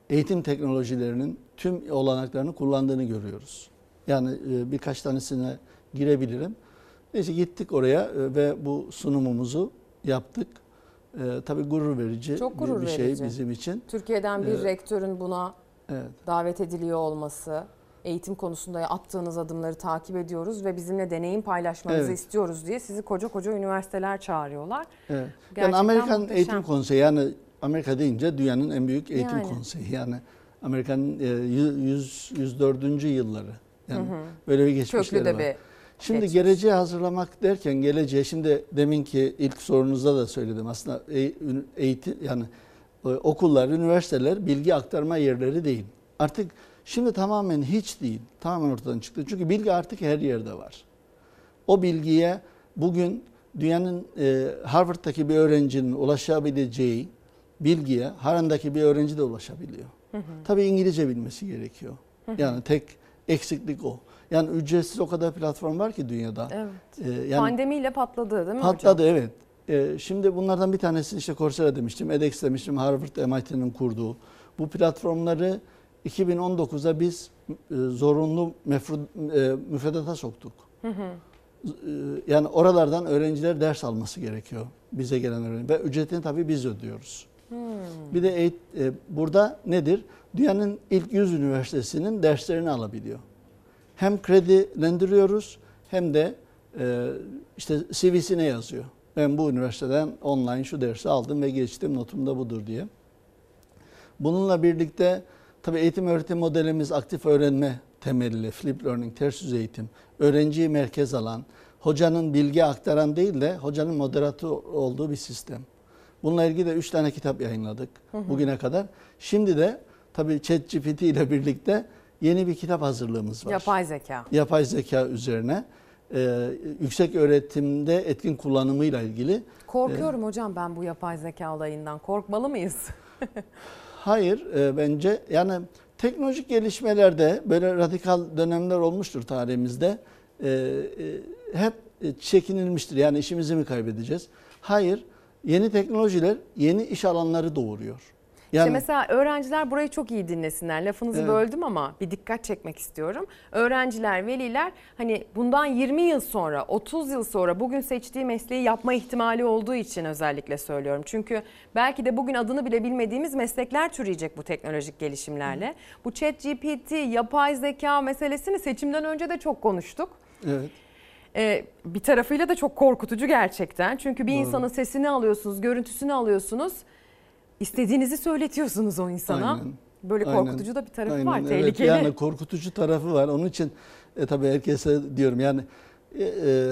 eğitim teknolojilerinin tüm olanaklarını kullandığını görüyoruz. Yani e, birkaç tanesine girebilirim. Neyse gittik oraya ve bu sunumumuzu yaptık. E, tabii gurur verici Çok bir- gurur bir, şey verici. bizim için. Türkiye'den bir Evet. rektörün buna Evet. davet ediliyor olması, eğitim konusunda attığınız adımları takip ediyoruz ve bizimle deneyim paylaşmanızı Evet. istiyoruz diye sizi koca koca üniversiteler çağırıyorlar. Evet. Gerçekten yani Amerikan muhteşem. Eğitim Konseyi yani Amerika deyince dünyanın en büyük eğitim Yani. konseyi. Yani Amerika'nın e, yüz- 104. yılları. Yani Hı hı. böyle bir geçmişleri Köklü de var. bir Şimdi geçmiş. geleceğe hazırlamak derken geleceğe şimdi deminki ilk sorunuzda da söyledim aslında e- eğitim yani e, okullar, üniversiteler bilgi aktarma yerleri değil. Artık şimdi tamamen hiç değil. Tamamen ortadan çıktı. Çünkü bilgi artık her yerde var. O bilgiye bugün dünyanın e, Harvard'daki bir öğrencinin ulaşabileceği bilgiye Harran'daki bir öğrenci de ulaşabiliyor. Hı hı. Tabii İngilizce bilmesi gerekiyor. Hı hı. Yani tek eksiklik o. Yani ücretsiz o kadar platform var ki dünyada. Evet. Ee, yani Pandemiyle patladı değil mi patladı hocam? evet. Ee, şimdi bunlardan bir tanesi işte Coursera demiştim, edX demiştim, Harvard, MIT'nin kurduğu. Bu platformları 2019'da biz e, zorunlu mefru, e, müfredata soktuk. Hı hı. e, yani oralardan öğrenciler ders alması gerekiyor. Bize gelen öğrenci. Ve ücretini tabii biz ödüyoruz. Hmm. Bir de eğit- burada nedir? Dünyanın ilk 100 üniversitesinin derslerini alabiliyor. Hem kredilendiriyoruz hem de e, işte CV'sine yazıyor. Ben bu üniversiteden online şu dersi aldım ve geçtim notum da budur diye. Bununla birlikte tabii eğitim öğretim modelimiz aktif öğrenme temelli, flip learning, ters yüz eğitim, öğrenciyi merkez alan, hocanın bilgi aktaran değil de hocanın moderatör olduğu bir sistem. Bununla ilgili de 3 tane kitap yayınladık Hı hı. bugüne kadar. Şimdi de tabii ChatGPT ile birlikte yeni bir kitap hazırlığımız var. Yapay zeka. Yapay zeka üzerine e, yüksek öğretimde etkin kullanımıyla ilgili. Korkuyorum hocam ben bu yapay zeka olayından. Korkmalı mıyız? Hayır e, bence yani teknolojik gelişmelerde böyle radikal dönemler olmuştur tarihimizde. E, e, hep çekinilmiştir. Yani işimizi mi kaybedeceğiz? Hayır. Yeni teknolojiler yeni iş alanları doğuruyor. İşte mesela öğrenciler burayı çok iyi dinlesinler. Lafınızı Evet. böldüm ama bir dikkat çekmek istiyorum. Öğrenciler, veliler hani bundan 20 yıl sonra, 30 yıl sonra bugün seçtiği mesleği yapma ihtimali olduğu için özellikle söylüyorum. Çünkü belki de bugün adını bile bilmediğimiz meslekler türeyecek bu teknolojik gelişimlerle. Bu chat GPT, yapay zeka meselesini seçimden önce de çok konuştuk. Evet. Ee, bir tarafıyla da çok korkutucu gerçekten. Çünkü bir Doğru. insanın sesini alıyorsunuz, görüntüsünü alıyorsunuz. İstediğinizi söyletiyorsunuz o insana. Aynen. Böyle Aynen. korkutucu da bir tarafı Aynen, var. evet. Tehlikeli. Yani korkutucu tarafı var. Onun için e, tabii herkese diyorum yani e, e,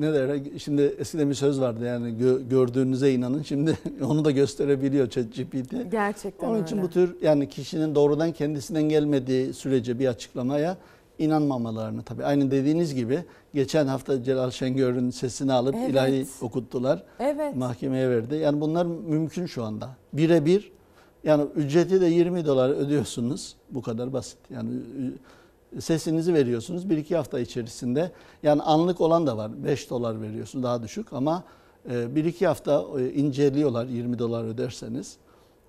ne derler şimdi eskiden bir söz vardı yani gö- gördüğünüze inanın şimdi onu da gösterebiliyor ChatGPT. Gerçekten Onun için öyle. bu tür yani kişinin doğrudan kendisinden gelmediği sürece bir açıklamaya inanmamalarını tabii. Aynı dediğiniz gibi geçen hafta Celal Şengör'ün sesini alıp Evet. ilahi okuttular. Evet. Mahkemeye verdi. Yani bunlar mümkün şu anda. Birebir yani ücreti de 20 dolar ödüyorsunuz. Bu kadar basit. Yani ü- sesinizi veriyorsunuz. Bir iki hafta içerisinde yani anlık olan da var. 5 dolar veriyorsunuz daha düşük ama e, bir iki hafta e, inceliyorlar 20 dolar öderseniz.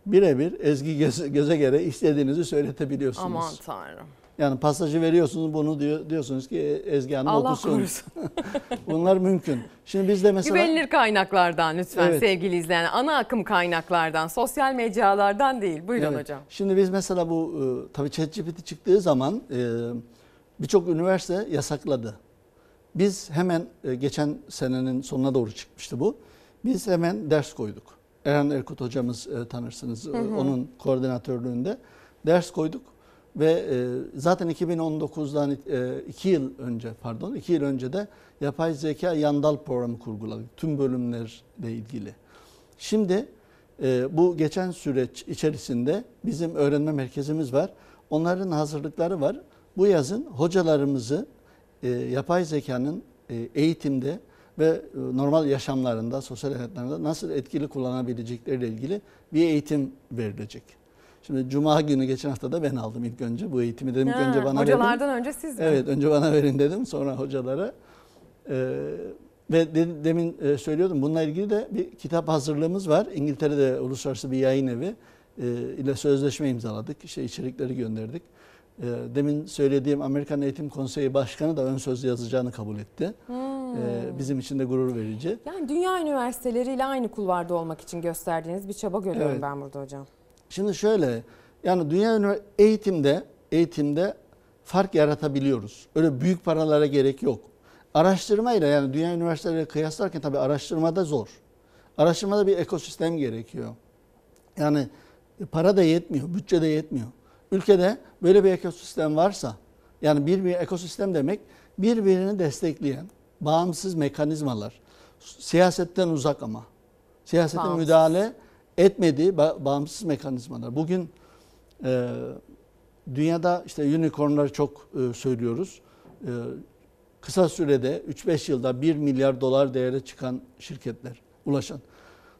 Birebir ezgi göze, göze göre istediğinizi söyletebiliyorsunuz. Aman tanrım. Yani pasajı veriyorsunuz bunu diyor, diyorsunuz ki Ezgi Hanım Allah okusun. korusun. Bunlar mümkün. Şimdi biz de mesela... Güvenilir kaynaklardan lütfen Evet. sevgili izleyen. Ana akım kaynaklardan, sosyal mecralardan değil. Buyurun Evet. hocam. Şimdi biz mesela bu e, tabii ChatGPT çıktığı zaman e, birçok üniversite yasakladı. Biz hemen e, geçen senenin sonuna doğru çıkmıştı bu. Biz hemen ders koyduk. Erhan Erkut hocamız e, tanırsınız. Hı hı. Onun koordinatörlüğünde ders koyduk ve e, zaten 2019'dan 2 yıl önce pardon 2 yıl önce de yapay zeka yandal programı kurguladık. Tüm bölümlerle ilgili. Şimdi e, bu geçen süreç içerisinde bizim öğrenme merkezimiz var. Onların hazırlıkları var. Bu yazın hocalarımızı e, yapay zekanın e, eğitimde ve e, normal yaşamlarında, sosyal hayatlarında nasıl etkili kullanabilecekleriyle ilgili bir eğitim verilecek. Şimdi Cuma günü geçen hafta da ben aldım ilk önce bu eğitimi dedim ki Ha, önce bana hocalardan verin. önce siz mi? Evet önce bana verin dedim sonra hocalara. Ee, ve de- demin e, söylüyordum bununla ilgili de bir kitap hazırlığımız var. İngiltere'de uluslararası bir yayın evi e, ile sözleşme imzaladık. İşte içerikleri gönderdik. E, demin söylediğim Amerikan Eğitim Konseyi Başkanı da ön söz yazacağını kabul etti. Hmm. E, bizim için de gurur verici. Yani dünya üniversiteleriyle aynı kulvarda olmak için gösterdiğiniz bir çaba görüyorum Evet. ben burada hocam. Şimdi şöyle yani dünya eğitimde eğitimde fark yaratabiliyoruz. Öyle büyük paralara gerek yok. Araştırmayla yani dünya üniversiteleriyle kıyaslarken tabii araştırmada zor. Araştırmada bir ekosistem gerekiyor. Yani para da yetmiyor, bütçe de yetmiyor. Ülkede böyle bir ekosistem varsa yani bir bir ekosistem demek birbirini destekleyen bağımsız mekanizmalar. Siyasetten uzak ama. Bağımsız. müdahale etmediği ba- bağımsız mekanizmalar. Bugün e, dünyada işte unicornlar çok e, söylüyoruz. E, kısa sürede 3-5 yılda 1 milyar dolar değere çıkan şirketler ulaşan.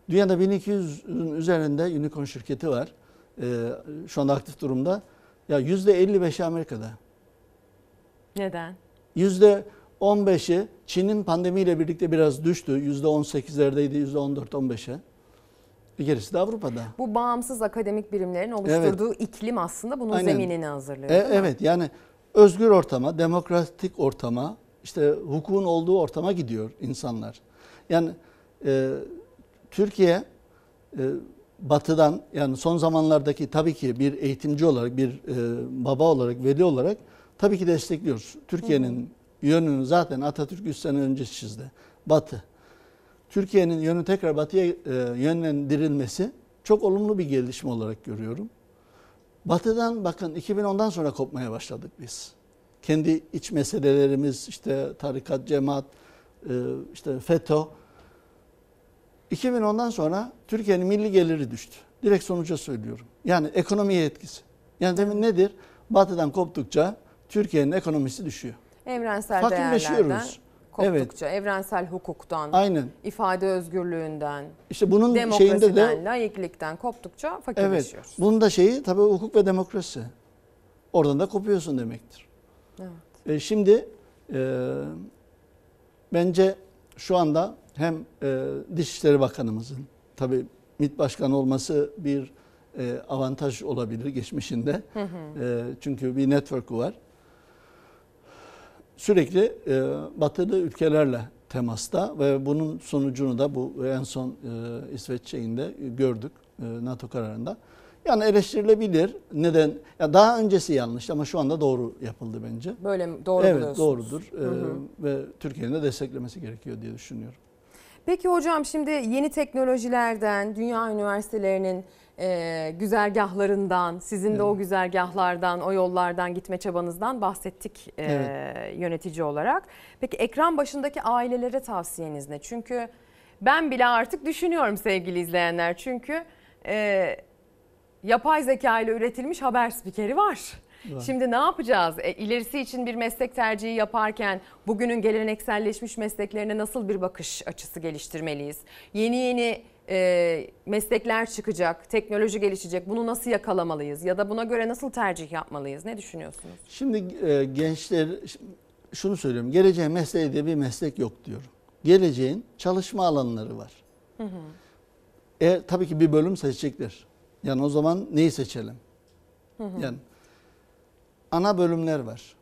Dünyada 1200'ün üzerinde unicorn şirketi var. E, şu anda aktif durumda. Ya %55'i Amerika'da. Neden? %15'i Çin'in pandemiyle birlikte biraz düştü. %18'lerdeydi, %14-15'e. Gerisi de Avrupa'da. Bu bağımsız akademik birimlerin oluşturduğu iklim aslında bunun Aynen. zeminini hazırlıyor. E, evet yani özgür ortama, demokratik ortama işte hukukun olduğu ortama gidiyor insanlar. Yani e, Türkiye e, batıdan yani son zamanlardaki tabii ki bir eğitimci olarak, bir e, baba olarak, veli olarak tabii ki destekliyoruz. Türkiye'nin yönünü zaten Atatürk 100 sene önce çizdi. Batı. Türkiye'nin yönü tekrar batıya e, yönlendirilmesi çok olumlu bir gelişme olarak görüyorum. Batı'dan bakın 2010'dan sonra kopmaya başladık biz. Kendi iç meselelerimiz işte tarikat, cemaat, e, işte FETÖ. 2010'dan sonra Türkiye'nin milli geliri düştü. Direkt sonuca söylüyorum. Yani ekonomiye etkisi. Yani demin nedir? Batı'dan koptukça Türkiye'nin ekonomisi düşüyor. Evrensel Fakirleşiyoruz. değerlerden koptukça, evrensel hukuktan, Aynen. ifade özgürlüğünden, İşte bunun şeyinde demokrasiden, de laiklikten koptukça evet. fakirleşiyoruz. Bunun da şeyi tabii hukuk ve demokrasi. Oradan da kopuyorsun demektir. Evet. E, şimdi e, bence şu anda hem e, Dışişleri Bakanımızın tabii MİT Başkanı olması bir e, avantaj olabilir geçmişinde. Hı hı. E, çünkü bir network'u var. Sürekli e, batılı ülkelerle temasta ve bunun sonucunu da bu en son e, İsveç şeyinde gördük e, NATO kararında. Yani eleştirilebilir. Neden? Ya daha öncesi yanlış ama şu anda doğru yapıldı bence. Böyle mi? Doğru evet, doğrudur. Hı hı. Ee, ve Türkiye'nin de desteklemesi gerekiyor diye düşünüyorum. Peki hocam şimdi yeni teknolojilerden, dünya üniversitelerinin e, güzergahlarından, sizin de o güzergahlardan, o yollardan gitme çabanızdan bahsettik e, Evet. yönetici olarak. Peki ekran başındaki ailelere tavsiyeniz ne? Çünkü ben bile artık düşünüyorum sevgili izleyenler. Çünkü e, yapay zeka ile üretilmiş haber spikeri var. Var. Şimdi ne yapacağız? E, ilerisi için bir meslek tercihi yaparken bugünün gelenekselleşmiş mesleklerine nasıl bir bakış açısı geliştirmeliyiz? Yeni yeni e, meslekler çıkacak, teknoloji gelişecek. Bunu nasıl yakalamalıyız? Ya da buna göre nasıl tercih yapmalıyız? Ne düşünüyorsunuz? Şimdi e, gençler şunu söylüyorum. Geleceğin mesleği diye bir meslek yok diyorum. Geleceğin çalışma alanları var. Hı hı. E, tabii ki bir bölüm seçecekler. Yani o zaman neyi seçelim? Hı hı. Yani ana bölümler var.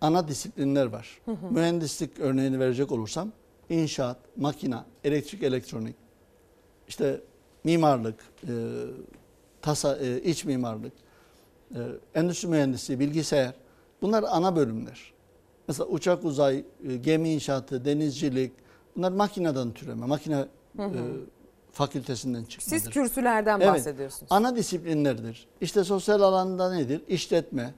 Ana disiplinler var. Hı hı. Mühendislik örneğini verecek olursam inşaat, makina, elektrik, elektronik, işte mimarlık, e, tasa, e, iç mimarlık, e, endüstri mühendisliği, bilgisayar bunlar ana bölümler. Mesela uçak uzay, e, gemi inşaatı, denizcilik bunlar makineden türeme, makine Hı hı. e, fakültesinden çıkmadır. Siz kürsülerden Evet. bahsediyorsunuz. Ana disiplinlerdir. İşte sosyal alanda nedir? İşletme.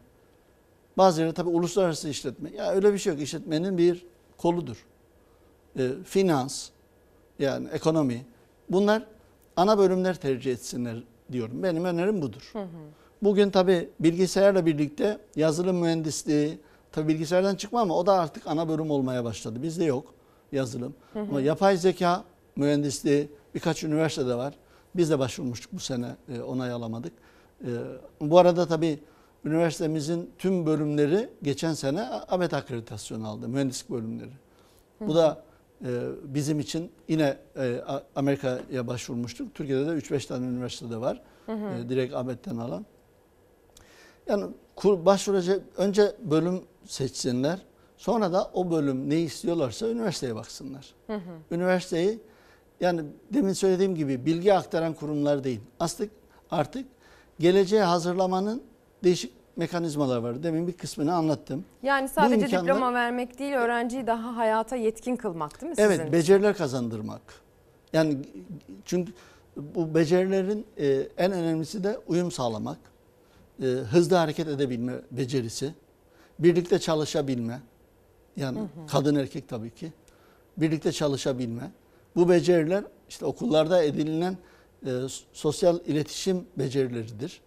Bazıları tabii uluslararası işletme. Ya öyle bir şey yok. İşletmenin bir koludur. E, finans, yani ekonomi. Bunlar ana bölümler tercih etsinler diyorum. Benim önerim budur. Hı hı. Bugün tabii bilgisayarla birlikte yazılım mühendisliği, tabii bilgisayardan çıkma ama o da artık ana bölüm olmaya başladı. Bizde yok yazılım. Hı hı. Ama yapay zeka mühendisliği birkaç üniversitede var. Biz de başvurmuştuk bu sene e, onay alamadık. E, bu arada tabii üniversitemizin tüm bölümleri geçen sene ABET akreditasyonu aldı. Mühendislik bölümleri. Bu da bizim için yine e, Amerika'ya başvurmuştuk. Türkiye'de de 3-5 tane üniversitede var. Hı hı. E, direkt ABET'ten alan. Yani kur, başvuracak önce bölüm seçsinler. Sonra da o bölüm ne istiyorlarsa üniversiteye baksınlar. Hı hı. Üniversiteyi yani demin söylediğim gibi bilgi aktaran kurumlar değil. Artık artık geleceğe hazırlamanın değişik mekanizmalar var. Demin bir kısmını anlattım. Yani sadece imkanlar- diploma vermek değil, öğrenciyi daha hayata yetkin kılmak değil mi sizin? Evet, beceriler kazandırmak. Yani çünkü bu becerilerin e, en önemlisi de uyum sağlamak, e, hızlı hareket edebilme becerisi, birlikte çalışabilme. Yani Hı hı. kadın erkek tabii ki. Birlikte çalışabilme. Bu beceriler işte okullarda edinilen e, sosyal iletişim becerileridir.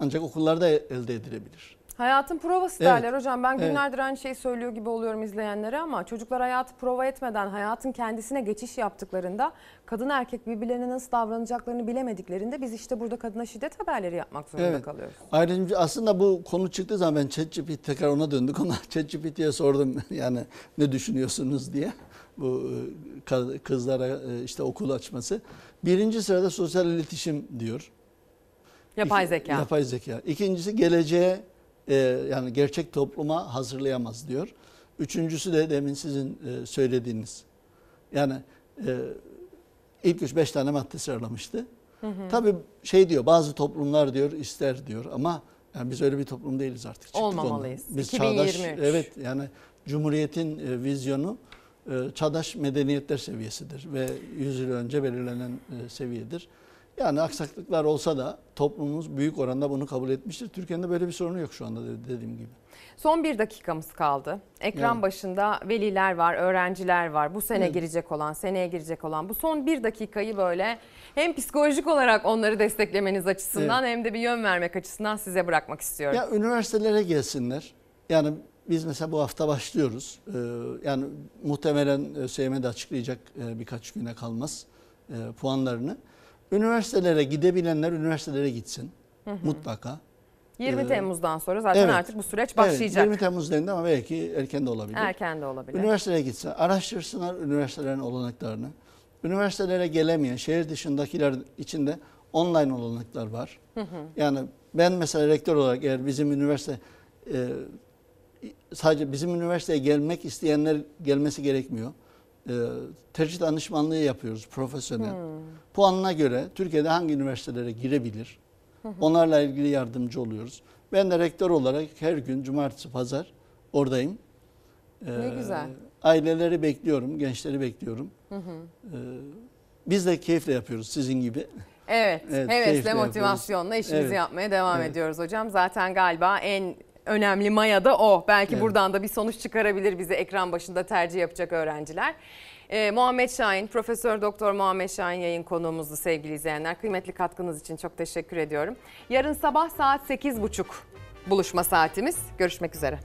Ancak okullarda elde edilebilir. Hayatın provası Evet. derler hocam. Ben Evet. günlerdir aynı şeyi söylüyor gibi oluyorum izleyenlere ama çocuklar hayatı prova etmeden hayatın kendisine geçiş yaptıklarında kadın erkek birbirlerine nasıl davranacaklarını bilemediklerinde biz işte burada kadına şiddet haberleri yapmak zorunda Evet. kalıyoruz. Ayrıca aslında bu konu çıktığı zaman ben ChatGPT tekrar ona döndük. Ona ChatGPT'ye sordum yani ne düşünüyorsunuz diye. Bu e, kızlara e, işte okul açması. Birinci sırada sosyal iletişim diyor. Yapay zeka. Yapay zeka. İkincisi geleceğe e, yani gerçek topluma hazırlayamaz diyor. Üçüncüsü de demin sizin e, söylediğiniz. Yani e, ilk üç beş tane madde sıralamıştı. Hı hı. Tabii şey diyor bazı toplumlar diyor ister diyor ama yani biz öyle bir toplum değiliz artık. Çıktık Olmamalıyız. ondan. Biz 2023. çağdaş evet yani Cumhuriyet'in e, vizyonu e, çağdaş medeniyetler seviyesidir ve 100 yıl önce belirlenen e, seviyedir. Yani aksaklıklar olsa da toplumumuz büyük oranda bunu kabul etmiştir. Türkiye'de böyle bir sorunu yok şu anda de- dediğim gibi. Son bir dakikamız kaldı. Ekran Evet. başında veliler var, öğrenciler var. Bu sene Evet. girecek olan, seneye girecek olan. Bu son bir dakikayı böyle hem psikolojik olarak onları desteklemeniz açısından hem de bir yön vermek açısından size bırakmak istiyorum. Ya üniversitelere gelsinler. Yani biz mesela bu hafta başlıyoruz. Ee, yani muhtemelen ÖSYM de açıklayacak e, birkaç güne kalmaz e, puanlarını. Üniversitelere gidebilenler üniversitelere gitsin. Hı hı. Mutlaka. 20 Ee, Temmuz'dan sonra zaten evet. artık bu süreç Evet, başlayacak. 20 Temmuz denildi ama belki erken de olabilir. Erken de olabilir. Üniversiteye gitsin, araştırsınlar üniversitelerin olanaklarını. Üniversitelere gelemeyen şehir dışındakiler içinde online olanaklar var. Hı hı. Yani ben mesela rektör olarak eğer bizim üniversite e, sadece bizim üniversiteye gelmek isteyenler gelmesi gerekmiyor. E, tercih danışmanlığı yapıyoruz profesyonel. Hmm. Puanına göre Türkiye'de hangi üniversitelere girebilir? Onlarla ilgili yardımcı oluyoruz. Ben de rektör olarak her gün cumartesi pazar oradayım. Ne Ee, güzel. Aileleri bekliyorum, gençleri bekliyorum. Hı hı. Ee, biz de keyifle yapıyoruz sizin gibi. Evet, Evet, hevesle, motivasyonla yapıyoruz. işimizi Evet. yapmaya devam Evet. ediyoruz hocam. Zaten galiba en önemli maya da o. Belki Evet. buradan da bir sonuç çıkarabilir bize ekran başında tercih yapacak öğrenciler. Ee, Muhammed Şahin, Profesör Doktor Muhammed Şahin yayın konuğumuzdu sevgili izleyenler. Kıymetli katkınız için çok teşekkür ediyorum. Yarın sabah saat 8.30 buluşma saatimiz. Görüşmek üzere.